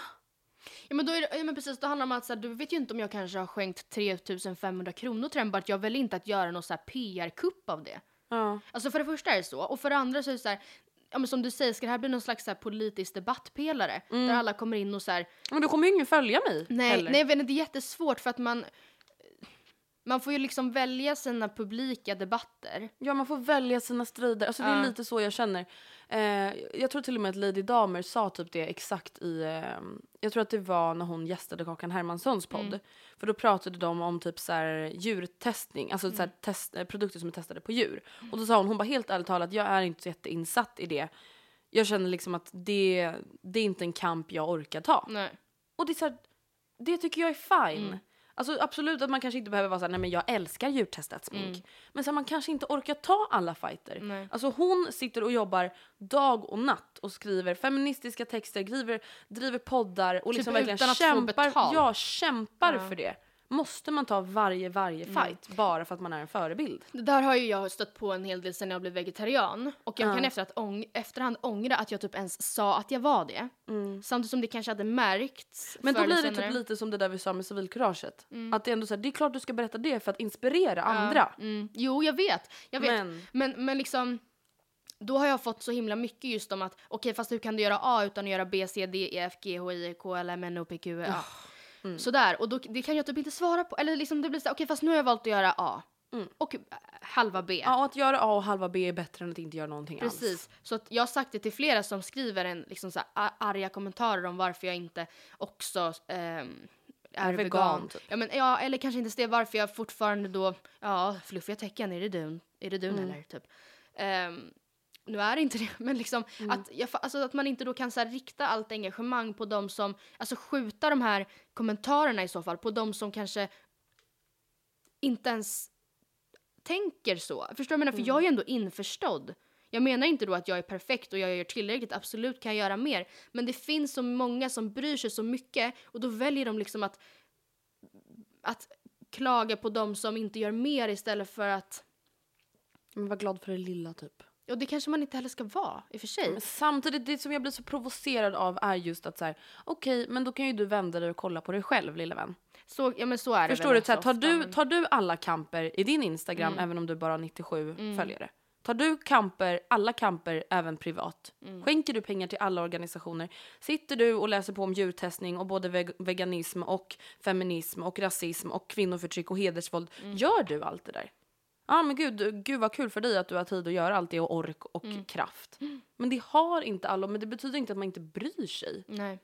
[SPEAKER 2] Ja men, då är det, ja, men precis, då handlar det om att så här, du vet ju inte om jag kanske har skänkt 3500 kronor till den bara att jag väljer inte att göra någon så PR-kupp av det.
[SPEAKER 1] Ja.
[SPEAKER 2] Alltså för det första är det så, och för det andra så är det så här, ja men som du säger, ska det här bli någon slags så politisk debattpelare? Där alla kommer in och så här,
[SPEAKER 1] Men då kommer ju ingen följa mig
[SPEAKER 2] nej,
[SPEAKER 1] heller.
[SPEAKER 2] nej jag vet det är jättesvårt för att man, man får ju liksom välja sina publika debatter.
[SPEAKER 1] Ja, man får välja sina strider. Alltså, det är
[SPEAKER 2] Ja.
[SPEAKER 1] lite så jag känner. Eh, jag tror till och med att Lady Damer sa typ det exakt i... Eh, jag tror att det var när hon gästade Kakan Hermanssons podd.
[SPEAKER 2] Mm.
[SPEAKER 1] För då pratade de om typ så här djurtestning, alltså så här
[SPEAKER 2] Mm.
[SPEAKER 1] test, eh, produkter som är testade på djur. Och då sa hon, hon bara helt ärligt talat, jag är inte så jätteinsatt i det. Jag känner liksom att det, det är inte en kamp jag orkar ta.
[SPEAKER 2] Nej.
[SPEAKER 1] Och det är så här, det tycker jag är fine. Alltså absolut att man kanske inte behöver vara såhär, nej men jag älskar djurtestat smink.
[SPEAKER 2] Mm.
[SPEAKER 1] Men så här, man kanske inte orkar ta alla fighter.
[SPEAKER 2] Nej.
[SPEAKER 1] Alltså hon sitter och jobbar dag och natt och skriver feministiska texter, driver, driver poddar och
[SPEAKER 2] Typ
[SPEAKER 1] liksom verkligen
[SPEAKER 2] utan att få
[SPEAKER 1] kämpar,
[SPEAKER 2] betalt.
[SPEAKER 1] ja, kämpar
[SPEAKER 2] Ja.
[SPEAKER 1] för det. Måste man ta varje, varje
[SPEAKER 2] Mm.
[SPEAKER 1] fight bara för att man är en förebild?
[SPEAKER 2] Det där har ju jag stött på en hel del sen jag blev vegetarian. Och jag
[SPEAKER 1] Ja.
[SPEAKER 2] kan efter att ång- efterhand ångra att jag typ ens sa att jag var det. Samtidigt som det kanske hade märkts.
[SPEAKER 1] Mm. Men då blir det typ lite som det där vi sa med civilkuraget. Att det är ändå så här, det är klart du ska berätta det för att inspirera andra.
[SPEAKER 2] Mm. Jo, jag vet. Jag vet.
[SPEAKER 1] Men-
[SPEAKER 2] Men, men, liksom... Då har jag fått så himla mycket just om att okej, fast hur kan du göra A utan att göra B, C, D, E, F, G, H, I, K, L, M, N, O, P, Q, A.
[SPEAKER 1] Mm.
[SPEAKER 2] Sådär, och då, det kan jag typ inte svara på. Eller liksom det blir så okej, fast nu har jag valt att göra A. Och äh, halva B.
[SPEAKER 1] Mm. Ja, att göra A och halva B är bättre än att inte göra någonting alls.
[SPEAKER 2] Precis. Så att jag har sagt det till flera som skriver en liksom så här, arga kommentarer om varför jag inte också ehm, är
[SPEAKER 1] vegan,
[SPEAKER 2] vegan.
[SPEAKER 1] typ.
[SPEAKER 2] Ja, men, ja, eller kanske inte det, varför jag fortfarande då, ja, fluffiga tecken, är det dun? Är det dun
[SPEAKER 1] Mm.
[SPEAKER 2] eller? Typ. Ehm, nu är det inte det, men liksom
[SPEAKER 1] Mm.
[SPEAKER 2] att, jag, alltså att man inte då kan så här, rikta allt engagemang på de som, alltså skjuta de här kommentarerna i så fall på de som kanske inte ens tänker så. Förstår du vad jag menar? För jag är ju ändå införstådd. Jag menar inte då att jag är perfekt och jag gör tillräckligt, absolut kan jag göra mer. Men det finns så många som bryr sig så mycket och då väljer de liksom att, att klaga på de som inte gör mer istället för att,
[SPEAKER 1] Men var glad för det lilla typ.
[SPEAKER 2] Och det kanske man inte heller ska vara i och för sig.
[SPEAKER 1] Men samtidigt, det som jag blir så provocerad av är just att så här, okej, men då kan ju du vända dig och kolla på dig själv lilla vän.
[SPEAKER 2] Så, ja men så är
[SPEAKER 1] Förstår
[SPEAKER 2] det
[SPEAKER 1] du? Så här, tar, du tar du alla kamper i din Instagram,
[SPEAKER 2] Mm.
[SPEAKER 1] även om du bara har 97 följare? Tar du kamper, alla kamper, även privat?
[SPEAKER 2] Mm.
[SPEAKER 1] Skänker du pengar till alla organisationer? Sitter du och läser på om djurtestning och både veg- veganism och feminism och rasism och kvinnoförtryck och hedersvåld?
[SPEAKER 2] Mm.
[SPEAKER 1] Gör du allt det där? Ja men gud, gud vad kul för dig att du har tid att göra allt det och ork och
[SPEAKER 2] Mm.
[SPEAKER 1] kraft. Men det har inte alla, men det betyder inte att man inte bryr sig.
[SPEAKER 2] Nej.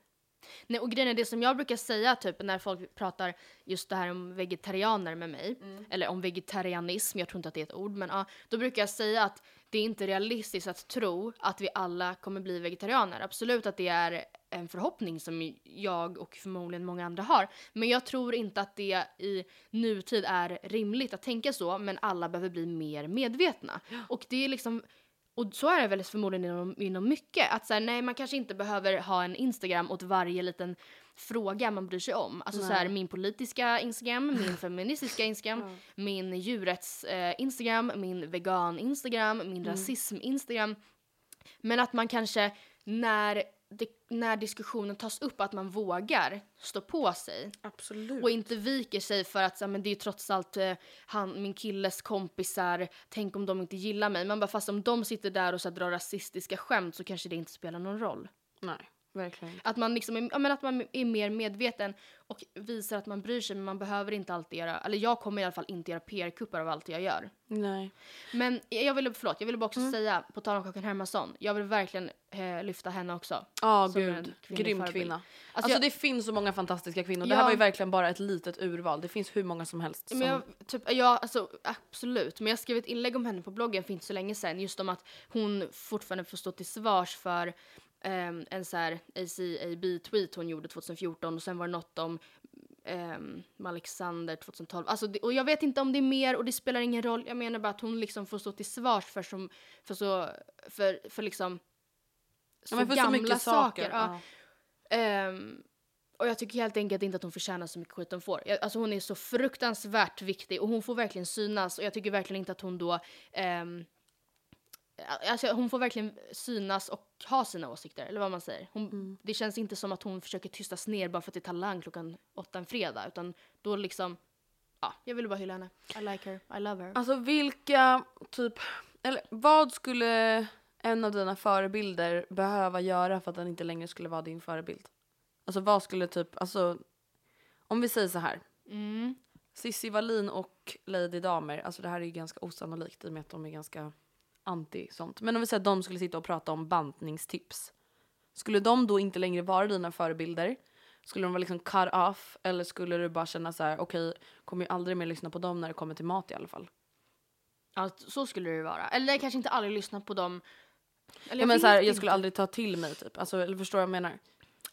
[SPEAKER 2] Nej, och grejen är det som jag brukar säga typ när folk pratar just det här om vegetarianer med mig, eller om vegetarianism, jag tror inte att det är ett ord, men ja, då brukar jag säga att det är inte realistiskt att tro att vi alla kommer bli vegetarianer. Absolut att det är en förhoppning som jag och förmodligen många andra har, men jag tror inte att det i nutid är rimligt att tänka så, men alla behöver bli mer medvetna. Och det är liksom och så är det väl förmodligen inom, inom mycket. Att så här, nej, man kanske inte behöver ha en Instagram åt varje liten fråga man bryr sig om. Alltså så här, min politiska Instagram, min feministiska Instagram, min djurrätts eh, Instagram, min vegan Instagram, min rasism Instagram. Men att man kanske när, det, när diskussionen tas upp att man vågar stå på sig.
[SPEAKER 1] Absolut.
[SPEAKER 2] Och inte viker sig för att så, men det är trots allt eh, han, min killes kompisar, tänk om de inte gillar mig. Man bara fast om de sitter där och så här, drar rasistiska skämt så kanske det inte spelar någon roll.
[SPEAKER 1] Nej, verkligen.
[SPEAKER 2] Att man, liksom är, ja, men att man är mer medveten och visar att man bryr sig men man behöver inte alltid göra, eller jag kommer i alla fall inte göra PR-kuppar av allt jag gör.
[SPEAKER 1] Nej.
[SPEAKER 2] Men jag ville, förlåt, jag ville bara också säga, på tal om Kakan Hermansson, jag vill verkligen eh, lyfta henne också.
[SPEAKER 1] Ja,
[SPEAKER 2] Som
[SPEAKER 1] gud. Grym
[SPEAKER 2] förebild.
[SPEAKER 1] kvinna. Alltså,
[SPEAKER 2] Alltså, jag-
[SPEAKER 1] det finns så många fantastiska kvinnor. Det
[SPEAKER 2] Ja.
[SPEAKER 1] här var ju verkligen bara ett litet urval. Det finns hur många som helst. Som...
[SPEAKER 2] Men jag, typ, ja, alltså, absolut. Men jag skrev ett inlägg om henne på bloggen för inte så länge sedan. Just om att hon fortfarande får stå till svars för ehm, en så här ACAB-tweet hon gjorde 2014 och sen var det något om um, Alexander 2012. Alltså, det, och jag vet inte om det är mer och det spelar ingen roll. Jag menar bara att hon liksom får stå till svars för, som, för, så, för, för liksom så
[SPEAKER 1] ja, för
[SPEAKER 2] gamla
[SPEAKER 1] så mycket saker.
[SPEAKER 2] Ja. Ehm, och jag tycker helt enkelt inte att hon förtjänar så mycket skit hon får. Jag, alltså hon är så fruktansvärt viktig och hon får verkligen synas och jag tycker verkligen inte att hon då ehm, alltså hon får verkligen synas och ha sina åsikter, eller vad man säger. Hon,
[SPEAKER 1] Mm.
[SPEAKER 2] Det känns inte som att hon försöker tystas ner bara för att det är talang klockan åtta en fredag, utan då liksom, ja, jag ville bara hylla henne. I like her, I love her.
[SPEAKER 1] Alltså vilka, typ, eller vad skulle en av dina förebilder behöva göra för att den inte längre skulle vara din förebild? Alltså vad skulle typ, alltså om vi säger så här.
[SPEAKER 2] Mm.
[SPEAKER 1] Cissi Wallin och Lady Damer, alltså det här är ju ganska osannolikt i och med att de är ganska anti sånt. Men om vi säger att de skulle sitta och prata om bantningstips. Skulle de då inte längre vara dina förebilder? Skulle de vara liksom cut off? Eller skulle du bara känna så här, okej, kommer ju aldrig mer lyssna på dem när det kommer till mat i alla fall?
[SPEAKER 2] Ja, så skulle det vara. Eller kanske inte aldrig lyssna på dem. Eller
[SPEAKER 1] Ja, men så här, jag skulle aldrig ta till mig typ. Alltså, eller förstår vad jag menar?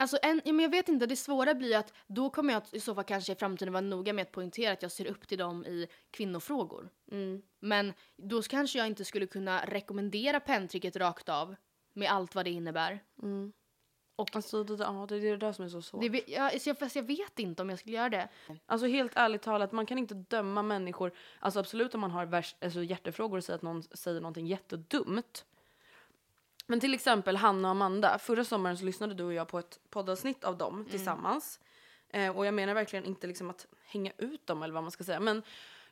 [SPEAKER 2] Alltså en, men jag vet inte, det svåra blir att då kommer jag i så fall kanske i framtiden vara noga med att poängtera att jag ser upp till dem i kvinnofrågor.
[SPEAKER 1] Mm.
[SPEAKER 2] Men då kanske jag inte skulle kunna rekommendera penntricket rakt av med allt vad det innebär. Och
[SPEAKER 1] Alltså det, ja, det är det där som är så svårt.
[SPEAKER 2] det, ja, så jag, fast jag vet inte om jag skulle göra det.
[SPEAKER 1] Alltså helt ärligt talat, man kan inte döma människor. Alltså absolut om man har värst, alltså hjärtefrågor och säger att någon säger någonting jättedumt. Men till exempel Hanna och Amanda. Förra sommaren så lyssnade du och jag på ett poddavsnitt av dem tillsammans. Eh, och jag menar verkligen inte liksom att hänga ut dem eller vad man ska säga. Men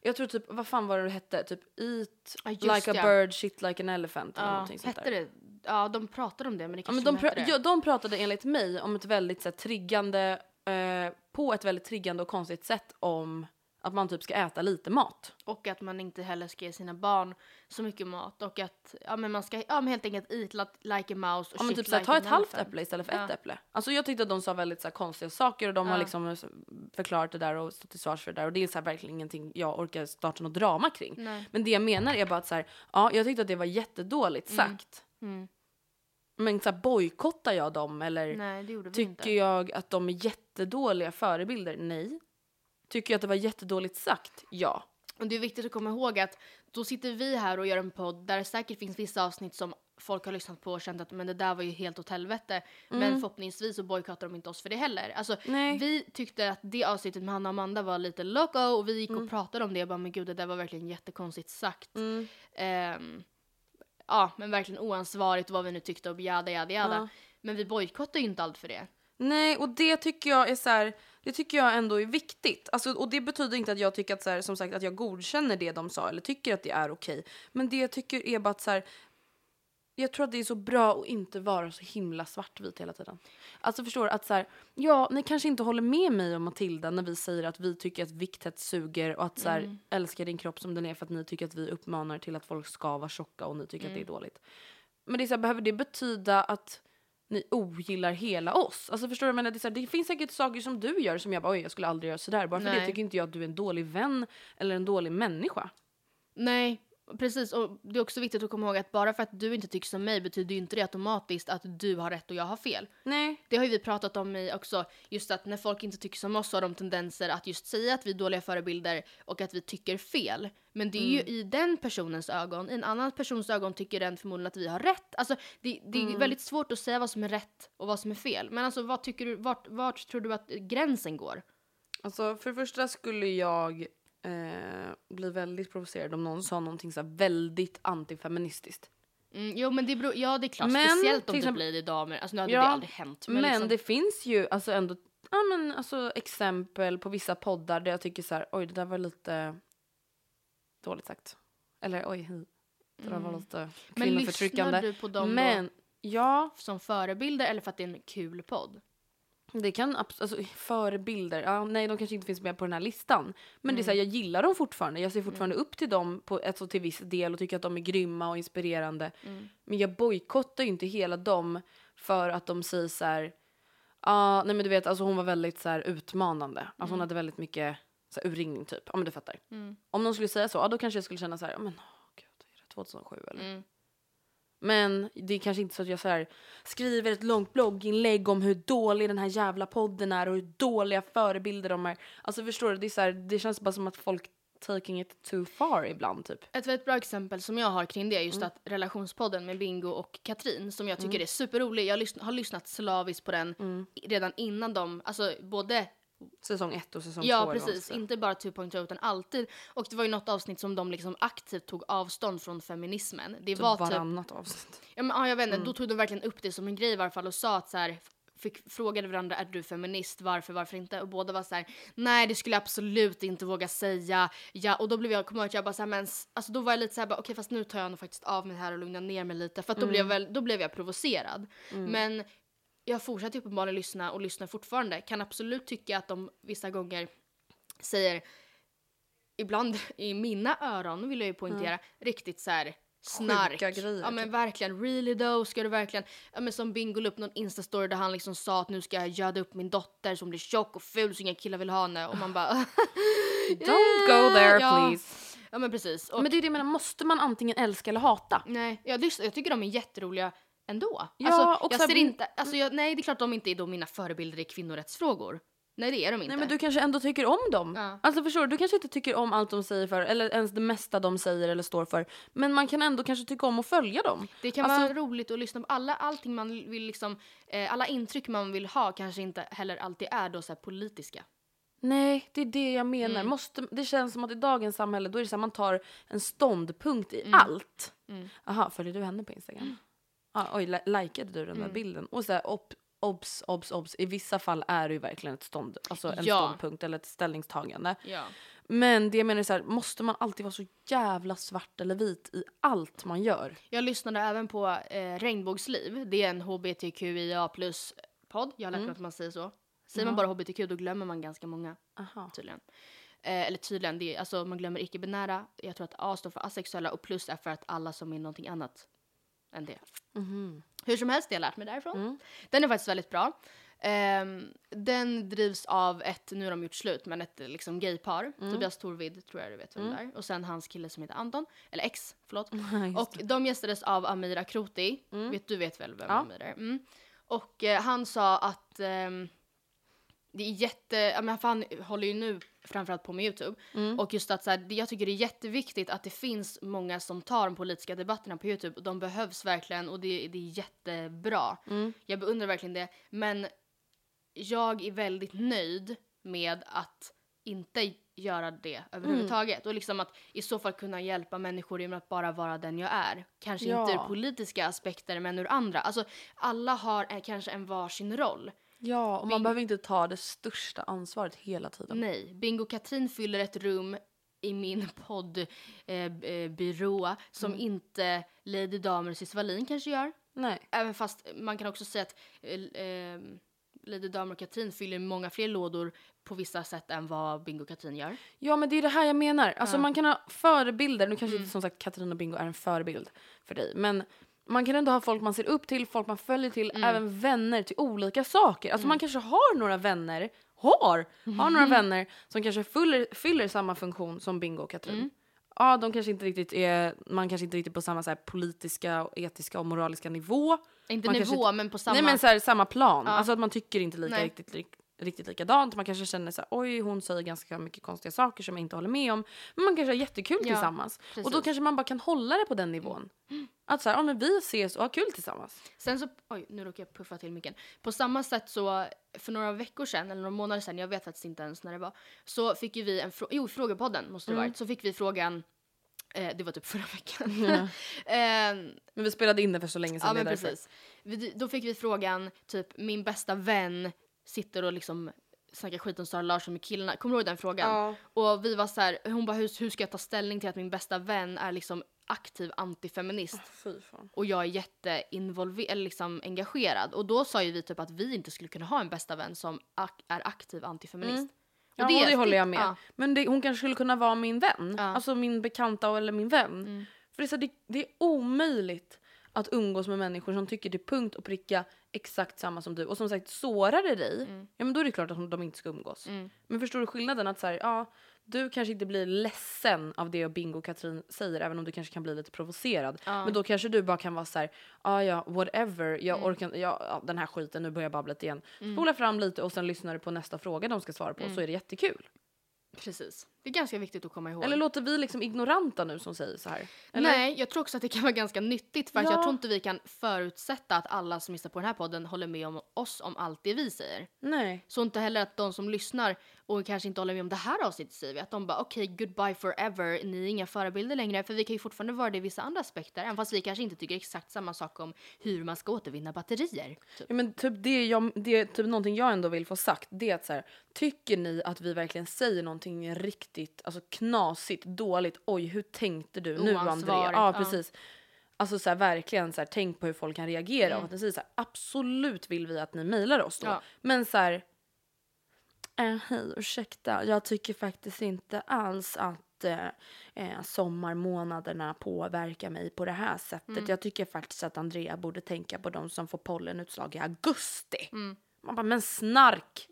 [SPEAKER 1] jag tror typ, vad fan var det det hette? Typ eat
[SPEAKER 2] just
[SPEAKER 1] like a
[SPEAKER 2] ja.
[SPEAKER 1] bird, shit like an elephant eller
[SPEAKER 2] Ja,
[SPEAKER 1] någonting sånt
[SPEAKER 2] hette
[SPEAKER 1] där.
[SPEAKER 2] det? Ja, de pratade om det men det
[SPEAKER 1] Ja, men
[SPEAKER 2] kanske
[SPEAKER 1] de, pra-
[SPEAKER 2] det.
[SPEAKER 1] ja, de pratade enligt mig om ett väldigt så här, triggande, eh, på ett väldigt triggande och konstigt sätt om att man typ ska äta lite mat.
[SPEAKER 2] Och att man inte heller ska ge sina barn så mycket mat och att ja, men man ska ja, men helt enkelt eat like a mouse och
[SPEAKER 1] Ja, men typ såhär,
[SPEAKER 2] like
[SPEAKER 1] ta ett halvt äpple istället för ett
[SPEAKER 2] Ja.
[SPEAKER 1] äpple. Alltså jag tyckte att de sa väldigt så konstiga saker och de har
[SPEAKER 2] Ja.
[SPEAKER 1] liksom eh, förklarat det där och stått till svars för det där och det är så verkligen ingenting jag orkar starta något drama kring.
[SPEAKER 2] Nej.
[SPEAKER 1] Men det jag menar är bara att så ja jag tyckte att det var jättedåligt sagt.
[SPEAKER 2] Mm.
[SPEAKER 1] Men så här, bojkottar jag dem eller
[SPEAKER 2] Nej,
[SPEAKER 1] tycker
[SPEAKER 2] inte.
[SPEAKER 1] jag att de är jättedåliga förebilder? Nej. Tycker jag att det var jättedåligt sagt? Ja.
[SPEAKER 2] Och det är viktigt att komma ihåg att då sitter vi här och gör en podd där det säkert finns vissa avsnitt som folk har lyssnat på och känt att men det där var ju helt åt helvete. Men förhoppningsvis så bojkottar de inte oss för det heller. Alltså
[SPEAKER 1] Mm. Nej.
[SPEAKER 2] vi tyckte att det avsnittet med Hanna och Amanda var lite loco och vi gick
[SPEAKER 1] Mm.
[SPEAKER 2] och pratade om det och bara men gud det där var verkligen jättekonstigt sagt. Ehm, ja men verkligen oansvarigt vad vi nu tyckte och jada jada jada.
[SPEAKER 1] Ja.
[SPEAKER 2] Men vi bojkottar ju inte allt för det.
[SPEAKER 1] Nej, och det tycker jag är så här, det tycker jag ändå är viktigt. Alltså, och det betyder inte att jag tycker att så här, som sagt att jag godkänner det de sa eller tycker att det är okej. Men det jag tycker är bara att så här, jag tror att det är så bra att inte vara så himla svartvit hela tiden. Alltså förstår du att så här, ja, ni kanske inte håller med mig och Matilda när vi säger att vi tycker att vikthets suger och att så här, älska din kropp som den är för att ni tycker att vi uppmanar till att folk ska vara tjocka och ni tycker att det är dåligt. Men det är så här, behöver det betyda att ni ogillar hela oss. Alltså förstår du? Men det, så här, det finns säkert saker som du gör som jag bara oj jag skulle aldrig göra sådär. Bara för det
[SPEAKER 2] Nej.
[SPEAKER 1] tycker inte jag att du är en dålig vän eller en dålig människa.
[SPEAKER 2] Nej, precis. Och det är också viktigt att komma ihåg att bara för att du inte tycker som mig betyder ju inte det automatiskt att du har rätt och jag har fel.
[SPEAKER 1] Nej.
[SPEAKER 2] Det har ju vi pratat om i också, just att när folk inte tycker som oss har de tendenser att just säga att vi är dåliga förebilder och att vi tycker fel. Men det är ju i den personens ögon, i en annan persons ögon tycker den förmodligen att vi har rätt. Alltså det, det är väldigt svårt att säga vad som är rätt och vad som är fel. Men alltså vad tycker du, vart, vart tror du att gränsen går?
[SPEAKER 1] Alltså för det första skulle jag eh, bli väldigt provocerad om någon sa någonting så väldigt antifeministiskt.
[SPEAKER 2] Mm, jo men det beror, ja det är klart,
[SPEAKER 1] Men,
[SPEAKER 2] speciellt om det
[SPEAKER 1] exempel-
[SPEAKER 2] blir i damer. Alltså nu hade
[SPEAKER 1] Ja,
[SPEAKER 2] det aldrig hänt.
[SPEAKER 1] Men,
[SPEAKER 2] liksom-
[SPEAKER 1] det finns ju alltså ändå ja, men, alltså, exempel på vissa poddar där jag tycker så här oj det där var lite dåligt sagt. Eller oj hej, det där var lite
[SPEAKER 2] Mm. Men
[SPEAKER 1] kvinnoförtryckande.
[SPEAKER 2] lyssnar du på dem
[SPEAKER 1] Men
[SPEAKER 2] då
[SPEAKER 1] ja,
[SPEAKER 2] som förebilder eller för att det är en kul podd?
[SPEAKER 1] Det kan alltså, förebilder, ja, nej de kanske inte finns med på den här listan. Men det är så
[SPEAKER 2] Mm.
[SPEAKER 1] här, jag gillar dem fortfarande. Jag ser fortfarande upp till dem på, alltså, till viss del och tycker att de är grymma och inspirerande.
[SPEAKER 2] Mm.
[SPEAKER 1] Men jag bojkottar ju inte hela dem för att de säger så här, ja nej men du vet alltså hon var väldigt så här utmanande. Alltså
[SPEAKER 2] Mm.
[SPEAKER 1] hon hade väldigt mycket så här, urringning typ. Ja men du fattar. Om någon skulle säga så, ja då kanske jag skulle känna så här, ja men åh gud, är det 2007 eller?
[SPEAKER 2] Mm.
[SPEAKER 1] Men det är kanske inte så att jag så här, skriver ett långt blogginlägg om hur dålig den här jävla podden är och hur dåliga förebilder de är. Alltså förstår du, det, är så här, det känns bara som att folk taking it too far ibland typ.
[SPEAKER 2] Ett väldigt bra exempel som jag har kring det är just att relationspodden med Bingo och Katrin som jag tycker är superrolig. Jag har lyssnat slaviskt på den i- redan innan de, alltså både
[SPEAKER 1] Säsong ett och säsong två.
[SPEAKER 2] Ja
[SPEAKER 1] vad man
[SPEAKER 2] precis, inte bara 2.0 utan alltid. Och det var ju något avsnitt som de liksom aktivt tog avstånd från feminismen. Det
[SPEAKER 1] Typ
[SPEAKER 2] var typ,
[SPEAKER 1] varannat avsnitt.
[SPEAKER 2] ja, men, ja, jag vet inte, då tog de verkligen upp det som en grej i varje fall och sa att så här, fick, frågade varandra är du feminist, varför, varför inte? Och båda var så här, nej det skulle jag absolut inte våga säga. Ja, och då blev jag, kommer jag ihåg att jag bara så här, men alltså då var jag lite så här, okej fast nu tar jag nog faktiskt av mig här och lugnar ner mig lite för att då, blev, jag väl, då blev jag provocerad. Men jag fortsatte uppenbarligen lyssna och lyssnar fortfarande. Kan absolut tycka att de vissa gånger säger, ibland i mina öron vill jag ju poängtera, riktigt så här snark.
[SPEAKER 1] Sjuka grejer,
[SPEAKER 2] Ja men
[SPEAKER 1] typ.
[SPEAKER 2] verkligen, really though, ska du verkligen, ja men som Bingo la upp någon instastory där han liksom sa att nu ska jag göda upp min dotter som blir tjock och ful så inga killar vill ha henne och man bara
[SPEAKER 1] Don't go there
[SPEAKER 2] Ja.
[SPEAKER 1] please.
[SPEAKER 2] Ja men precis. Och,
[SPEAKER 1] Men det är det jag menar, måste man antingen älska eller hata?
[SPEAKER 2] nej, jag, lyssnar- jag tycker de är jätteroliga ändå.
[SPEAKER 1] Ja,
[SPEAKER 2] alltså,
[SPEAKER 1] och
[SPEAKER 2] jag ser inte, alltså jag, nej det är klart de inte är då mina förebilder i kvinnorättsfrågor. Nej det är de inte.
[SPEAKER 1] Nej men du kanske ändå tycker om dem.
[SPEAKER 2] Ja.
[SPEAKER 1] Alltså förstår du, du kanske inte tycker om allt de säger för eller ens det mesta de säger eller står för. Men man kan ändå kanske tycka om att följa dem.
[SPEAKER 2] Det kan
[SPEAKER 1] Alltså-
[SPEAKER 2] vara roligt att lyssna på alla, allting man vill liksom, eh, alla intryck man vill ha kanske inte heller alltid är då så politiska.
[SPEAKER 1] Nej, det är det jag menar.
[SPEAKER 2] Mm.
[SPEAKER 1] Måste, det känns som att i dagens samhälle då är det så här, man tar en ståndpunkt i
[SPEAKER 2] Mm.
[SPEAKER 1] allt. Jaha, följer du henne på Instagram? Ah, oj, li- likade du den där
[SPEAKER 2] Mm.
[SPEAKER 1] bilden? Och så här, ob, obs, obs, obs. I vissa fall är det ju verkligen ett stånd, alltså en
[SPEAKER 2] Ja.
[SPEAKER 1] ståndpunkt eller ett ställningstagande.
[SPEAKER 2] Ja.
[SPEAKER 1] Men det jag menar är så här, måste man alltid vara så jävla svart eller vit i allt man gör?
[SPEAKER 2] Jag lyssnade även på eh, Regnbågsliv. Det är en hbtqia plus podd. Jag har lärt mig att man säger så. Säger man bara hbtq då glömmer man ganska många
[SPEAKER 1] Aha.
[SPEAKER 2] tydligen. Eh, eller tydligen, det är, alltså man glömmer icke-binära. Jag tror att A står för asexuella och plus är för att alla som är någonting annat än det. Hur som helst, det har jag lärt mig därifrån. Den är faktiskt väldigt bra. Ehm, den drivs av ett, nu har de gjort slut, men ett liksom gaypar. Tobias Torvid tror jag du vet vem det är. Och sen hans kille som heter Anton, eller ex, förlåt. och de gästades av Amir Akroti. Vet, du vet väl vem
[SPEAKER 1] Ja.
[SPEAKER 2] Amir är? Mm. Och eh, han sa att ehm, det är jätte, ja, men han håller ju nu framförallt på med Youtube. Och just att så här, jag tycker det är jätteviktigt att det finns många som tar de politiska debatterna på Youtube. Och de behövs verkligen och det, det är jättebra. Jag beundrar verkligen det. Men jag är väldigt nöjd med att inte göra det överhuvudtaget. Och liksom att i så fall kunna hjälpa människor genom att bara vara den jag är. Kanske inte
[SPEAKER 1] Ja.
[SPEAKER 2] ur politiska aspekter men ur andra. Alltså alla har eh, kanske en varsin roll.
[SPEAKER 1] Ja, och
[SPEAKER 2] Bing-
[SPEAKER 1] man behöver inte ta det största ansvaret hela tiden.
[SPEAKER 2] Nej, Bingo Katrin fyller ett rum i min poddbyrå eh, eh, som inte Lady Damer och Cissi Wallin kanske gör.
[SPEAKER 1] Nej.
[SPEAKER 2] Även fast man kan också säga att eh, eh, Lady Damer och Katrin fyller många fler lådor på vissa sätt än vad Bingo Katrin gör.
[SPEAKER 1] Ja men det är det här jag menar. Alltså man kan ha förebilder, nu kanske
[SPEAKER 2] Mm.
[SPEAKER 1] inte som sagt Katarina och Bingo är en förebild för dig. Men man kan ändå ha folk man ser upp till, folk man följer till,
[SPEAKER 2] Mm.
[SPEAKER 1] även vänner till olika saker. Alltså man kanske har några vänner, har, har några vänner som kanske fyller, fyller samma funktion som Bingo och Katrin.
[SPEAKER 2] Mm.
[SPEAKER 1] Ja, de kanske inte riktigt är, man kanske inte riktigt på samma så här, politiska, etiska och moraliska nivå.
[SPEAKER 2] Inte
[SPEAKER 1] Man
[SPEAKER 2] nivå
[SPEAKER 1] inte-
[SPEAKER 2] men på samma...
[SPEAKER 1] Nej men så här, samma plan.
[SPEAKER 2] Ja.
[SPEAKER 1] Alltså att man tycker inte lika
[SPEAKER 2] Nej.
[SPEAKER 1] riktigt, riktigt likadant. Man kanske känner så här, oj hon säger ganska mycket konstiga saker som jag inte håller med om. Men man kanske har jättekul
[SPEAKER 2] Ja,
[SPEAKER 1] tillsammans. Och då
[SPEAKER 2] precis.
[SPEAKER 1] kanske man bara kan hålla det på den nivån. Att så här, ja men vi ses och har kul tillsammans.
[SPEAKER 2] Sen så, oj nu råkar jag puffa till micken. På samma sätt så, för några veckor sedan, eller några månader sedan, jag vet faktiskt inte ens när det var, så fick ju vi en fråga, jo frågepodden måste det varit, så fick vi frågan, eh, det var typ förra veckan. eh,
[SPEAKER 1] Men vi spelade in det för så länge sedan.
[SPEAKER 2] ja men precis. Vi, då fick vi frågan, typ min bästa vän sitter och liksom snackar skit om Sara Larsson med killarna. Kommer du ihåg den frågan?
[SPEAKER 1] Ja.
[SPEAKER 2] Och vi var så här, hon bara hur, hur ska jag ta ställning till att min bästa vän är liksom aktiv antifeminist?
[SPEAKER 1] Fan.
[SPEAKER 2] och jag är jätteinvolverad, eller liksom engagerad. Och då sa ju vi typ att vi inte skulle kunna ha en bästa vän som ak- är aktiv antifeminist.
[SPEAKER 1] Mm. Ja, och det, håller jag med.
[SPEAKER 2] Ja.
[SPEAKER 1] Men det, hon kanske skulle kunna vara min vän.
[SPEAKER 2] Ja. Mm.
[SPEAKER 1] Alltså min bekanta eller min vän. För det är, så, det, det är omöjligt att umgås med människor som tycker det är punkt och pricka exakt samma som du. Och som sagt, sårar det dig,
[SPEAKER 2] Mm.
[SPEAKER 1] ja men då är det klart att de inte ska umgås. Men förstår du skillnaden? Att så här, ja, du kanske inte blir ledsen av det Bingo och Katrin säger, även om du kanske kan bli lite provocerad. Men då kanske du bara kan vara så här, ja ja, whatever, jag
[SPEAKER 2] Mm.
[SPEAKER 1] orkar ja, ja, den här skiten, nu börjar jag babbla igen. Spola fram lite och sen lyssnar du på nästa fråga de ska svara på, så är det jättekul.
[SPEAKER 2] Precis. Det är ganska viktigt att komma ihåg.
[SPEAKER 1] Eller låter vi liksom ignoranta nu som säger så här? Eller?
[SPEAKER 2] Nej, jag tror också att det kan vara ganska nyttigt för
[SPEAKER 1] Ja.
[SPEAKER 2] jag tror inte vi kan förutsätta att alla som lyssnar på den här podden håller med om oss om allt det vi säger.
[SPEAKER 1] Nej.
[SPEAKER 2] Så inte heller att de som lyssnar och kanske inte håller med om det här avsnittet säger vi, att de bara okej goodbye forever, ni är inga förebilder längre för vi kan ju fortfarande vara det i vissa andra aspekter även fast vi kanske inte tycker exakt samma sak om hur man ska återvinna batterier. Typ.
[SPEAKER 1] Ja, men typ det, jag, det är typ någonting jag ändå vill få sagt. Det är att så här, tycker ni att vi verkligen säger någonting riktigt alltså knasigt, dåligt? Oj, hur tänkte du nu Andrea? Ja,
[SPEAKER 2] ja.
[SPEAKER 1] precis. Alltså så här, verkligen så här, tänk på hur folk kan reagera.
[SPEAKER 2] Mm.
[SPEAKER 1] Och att ni säger så här, absolut vill vi att ni mejlar oss då.
[SPEAKER 2] Ja.
[SPEAKER 1] Men så här, eh, hej ursäkta, jag tycker faktiskt inte alls att eh, eh, sommarmånaderna påverkar mig på det här sättet.
[SPEAKER 2] Mm.
[SPEAKER 1] Jag tycker faktiskt att Andrea borde tänka på de som får pollenutslag i augusti.
[SPEAKER 2] Mm.
[SPEAKER 1] Man bara, men snark!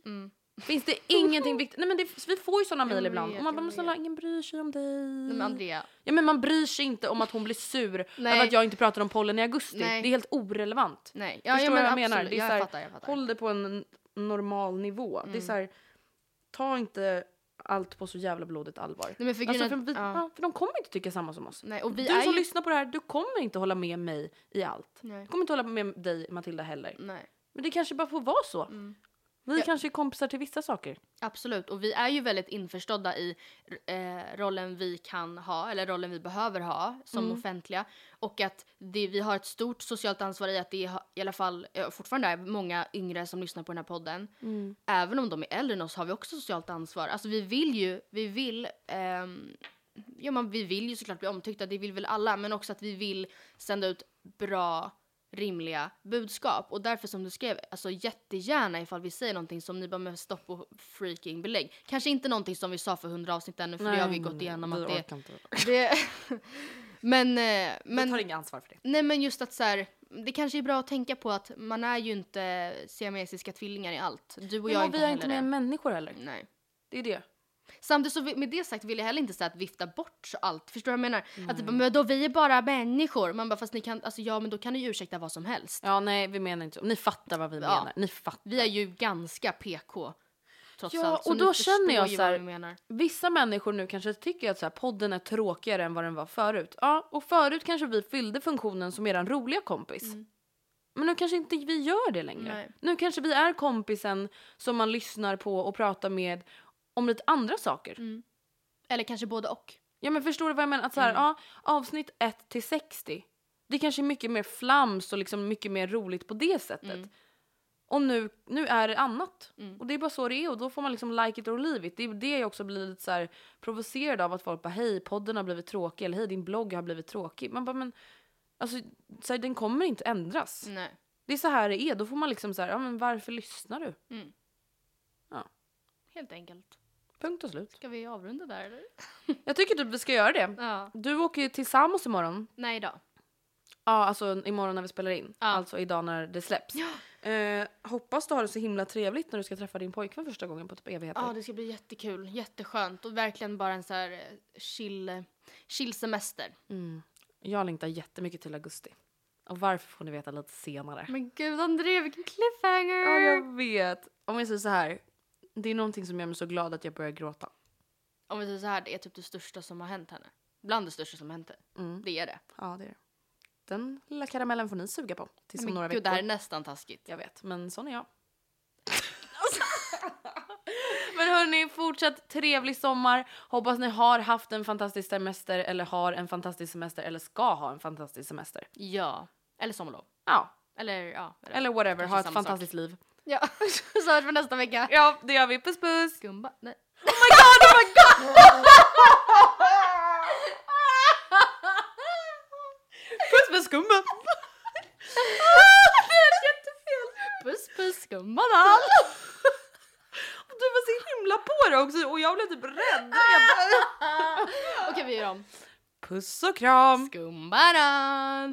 [SPEAKER 1] Finns det ingenting viktigt? Nej men det, vi får ju såna mejl ibland. Och man bara, snälla ingen bryr sig om dig.
[SPEAKER 2] Men Andrea,
[SPEAKER 1] Ja men man bryr sig inte om att hon blir sur
[SPEAKER 2] Nej.
[SPEAKER 1] över att jag inte pratar om pollen i augusti.
[SPEAKER 2] Nej.
[SPEAKER 1] Det är helt orelevant.
[SPEAKER 2] nej. Ja,
[SPEAKER 1] Förstår
[SPEAKER 2] ja,
[SPEAKER 1] du
[SPEAKER 2] men
[SPEAKER 1] vad jag menar? Det är
[SPEAKER 2] jag
[SPEAKER 1] så här,
[SPEAKER 2] fattar, jag fattar.
[SPEAKER 1] Håll det på en normal nivå. Det är så här, ta inte allt på så jävla blodigt allvar.
[SPEAKER 2] Nej, men för
[SPEAKER 1] alltså, för, vi,
[SPEAKER 2] ja.
[SPEAKER 1] ja, för de kommer inte tycka samma som oss.
[SPEAKER 2] Nej, och vi
[SPEAKER 1] du
[SPEAKER 2] är
[SPEAKER 1] som
[SPEAKER 2] ju...
[SPEAKER 1] lyssnar på det här, du kommer inte hålla med mig i allt.
[SPEAKER 2] Nej.
[SPEAKER 1] Jag kommer inte hålla med dig Matilda heller.
[SPEAKER 2] Nej.
[SPEAKER 1] Men det kanske bara får vara så. Vi
[SPEAKER 2] Ja.
[SPEAKER 1] kanske är kompisar till vissa saker.
[SPEAKER 2] Absolut, och vi är ju väldigt införstådda i eh, rollen vi kan ha, eller rollen vi behöver ha som offentliga. Och att det, vi har ett stort socialt ansvar i att det är, i alla fall fortfarande är många yngre som lyssnar på den här podden. Även om de är äldre än oss har vi också socialt ansvar. Alltså vi vill ju, vi vill ehm, Ja, man, vi vill ju såklart bli omtyckta, det vill väl alla, men också att vi vill sända ut bra, rimliga budskap. Och därför som du skrev, alltså jättegärna ifall vi säger någonting som ni bara med stopp och freaking belägg. Kanske inte någonting som vi sa för hundra avsnitt ännu, för det har vi gått igenom att det, det men, eh,
[SPEAKER 1] Men,
[SPEAKER 2] men,
[SPEAKER 1] tar inga ansvar för det.
[SPEAKER 2] nej men just att så här, det kanske är bra att tänka på att man är ju inte siamesiska tvillingar i allt. Du och jag är inte
[SPEAKER 1] vi är
[SPEAKER 2] heller
[SPEAKER 1] inte mer människor heller.
[SPEAKER 2] Nej.
[SPEAKER 1] Det är det.
[SPEAKER 2] Samtidigt så med det sagt vill jag heller inte säga att vifta bort allt. Förstår du vad jag menar? Att det bara, men då vi är bara människor. Man bara, fast ni kan, alltså ja men då kan ni ju ursäkta vad som helst.
[SPEAKER 1] Ja, nej, vi menar inte så. Ni fattar vad vi
[SPEAKER 2] Ja.
[SPEAKER 1] menar. Ni fattar.
[SPEAKER 2] Vi är ju ganska PK. Trots
[SPEAKER 1] Ja,
[SPEAKER 2] allt. Så
[SPEAKER 1] och då känner jag så här-. Vissa människor nu kanske tycker att så här, podden är tråkigare än vad den var förut. Ja, och förut kanske vi fyllde funktionen som eran roliga kompis. Men nu kanske inte vi gör det längre.
[SPEAKER 2] Mm. Nej.
[SPEAKER 1] Nu kanske vi är kompisen som man lyssnar på och pratar med om lite andra saker.
[SPEAKER 2] Mm. Eller kanske både och.
[SPEAKER 1] Ja men förstår du vad jag menar? Att så här,
[SPEAKER 2] Mm.
[SPEAKER 1] ja, avsnitt 1 till 60. Det kanske är mycket mer flams och liksom mycket mer roligt på det sättet.
[SPEAKER 2] Mm.
[SPEAKER 1] Och nu, nu är det annat. Och det är bara så det är och då får man liksom like it or leave it. Det är det jag också blir lite så här provocerad av att folk bara hej podden har blivit tråkig eller hej din blogg har blivit tråkig. Man bara men alltså så här, den kommer inte ändras.
[SPEAKER 2] Nej.
[SPEAKER 1] Det är så här det är. Då får man liksom så här, ja men varför lyssnar du?
[SPEAKER 2] Helt enkelt.
[SPEAKER 1] Punkt och slut.
[SPEAKER 2] Ska vi avrunda där eller?
[SPEAKER 1] Jag tycker typ vi ska göra det.
[SPEAKER 2] Ja.
[SPEAKER 1] Du åker ju till Samos imorgon.
[SPEAKER 2] Nej idag.
[SPEAKER 1] Ja, alltså imorgon när vi spelar in.
[SPEAKER 2] Ja.
[SPEAKER 1] Alltså idag när det släpps. Eh, hoppas du har det så himla trevligt när du ska träffa din pojkvän första gången på typ evigheter.
[SPEAKER 2] Ja, det ska bli jättekul. Jätteskönt och verkligen bara en så här eh, chill, chill semester.
[SPEAKER 1] Jag längtar jättemycket till augusti. Och varför får ni veta lite senare.
[SPEAKER 2] Men gud André, vilken cliffhanger!
[SPEAKER 1] Ja, jag vet. Om jag säger så här. Det är någonting som gör mig så glad att jag börjar gråta.
[SPEAKER 2] Om vi säger så här, det är typ det största som har hänt henne. Bland det största som har hänt henne. Det är det.
[SPEAKER 1] Ja, det är det. Den lilla karamellen får ni suga på tills om
[SPEAKER 2] Men
[SPEAKER 1] några
[SPEAKER 2] gud,
[SPEAKER 1] veckor.
[SPEAKER 2] det här är nästan taskigt.
[SPEAKER 1] Jag vet, men sån är jag. men hörni, fortsatt trevlig sommar. Hoppas ni har haft en fantastisk semester eller har en fantastisk semester eller ska ha en fantastisk semester.
[SPEAKER 2] Ja. Eller sommarlov.
[SPEAKER 1] Ja,
[SPEAKER 2] Eller ja.
[SPEAKER 1] eller whatever.
[SPEAKER 2] Kanske
[SPEAKER 1] Ha ett
[SPEAKER 2] samma sak.
[SPEAKER 1] fantastiskt liv.
[SPEAKER 2] Ja, så hörs vi nästa vecka.
[SPEAKER 1] Ja, det gör vi. Puss puss!
[SPEAKER 2] Gumba. Nej.
[SPEAKER 1] Puss med skumma!
[SPEAKER 2] Puss puss gumman.
[SPEAKER 1] Du var så himla på det också och jag blev typ rädd.
[SPEAKER 2] Okej, vi gör om.
[SPEAKER 1] Puss och kram!
[SPEAKER 2] Skumbanan.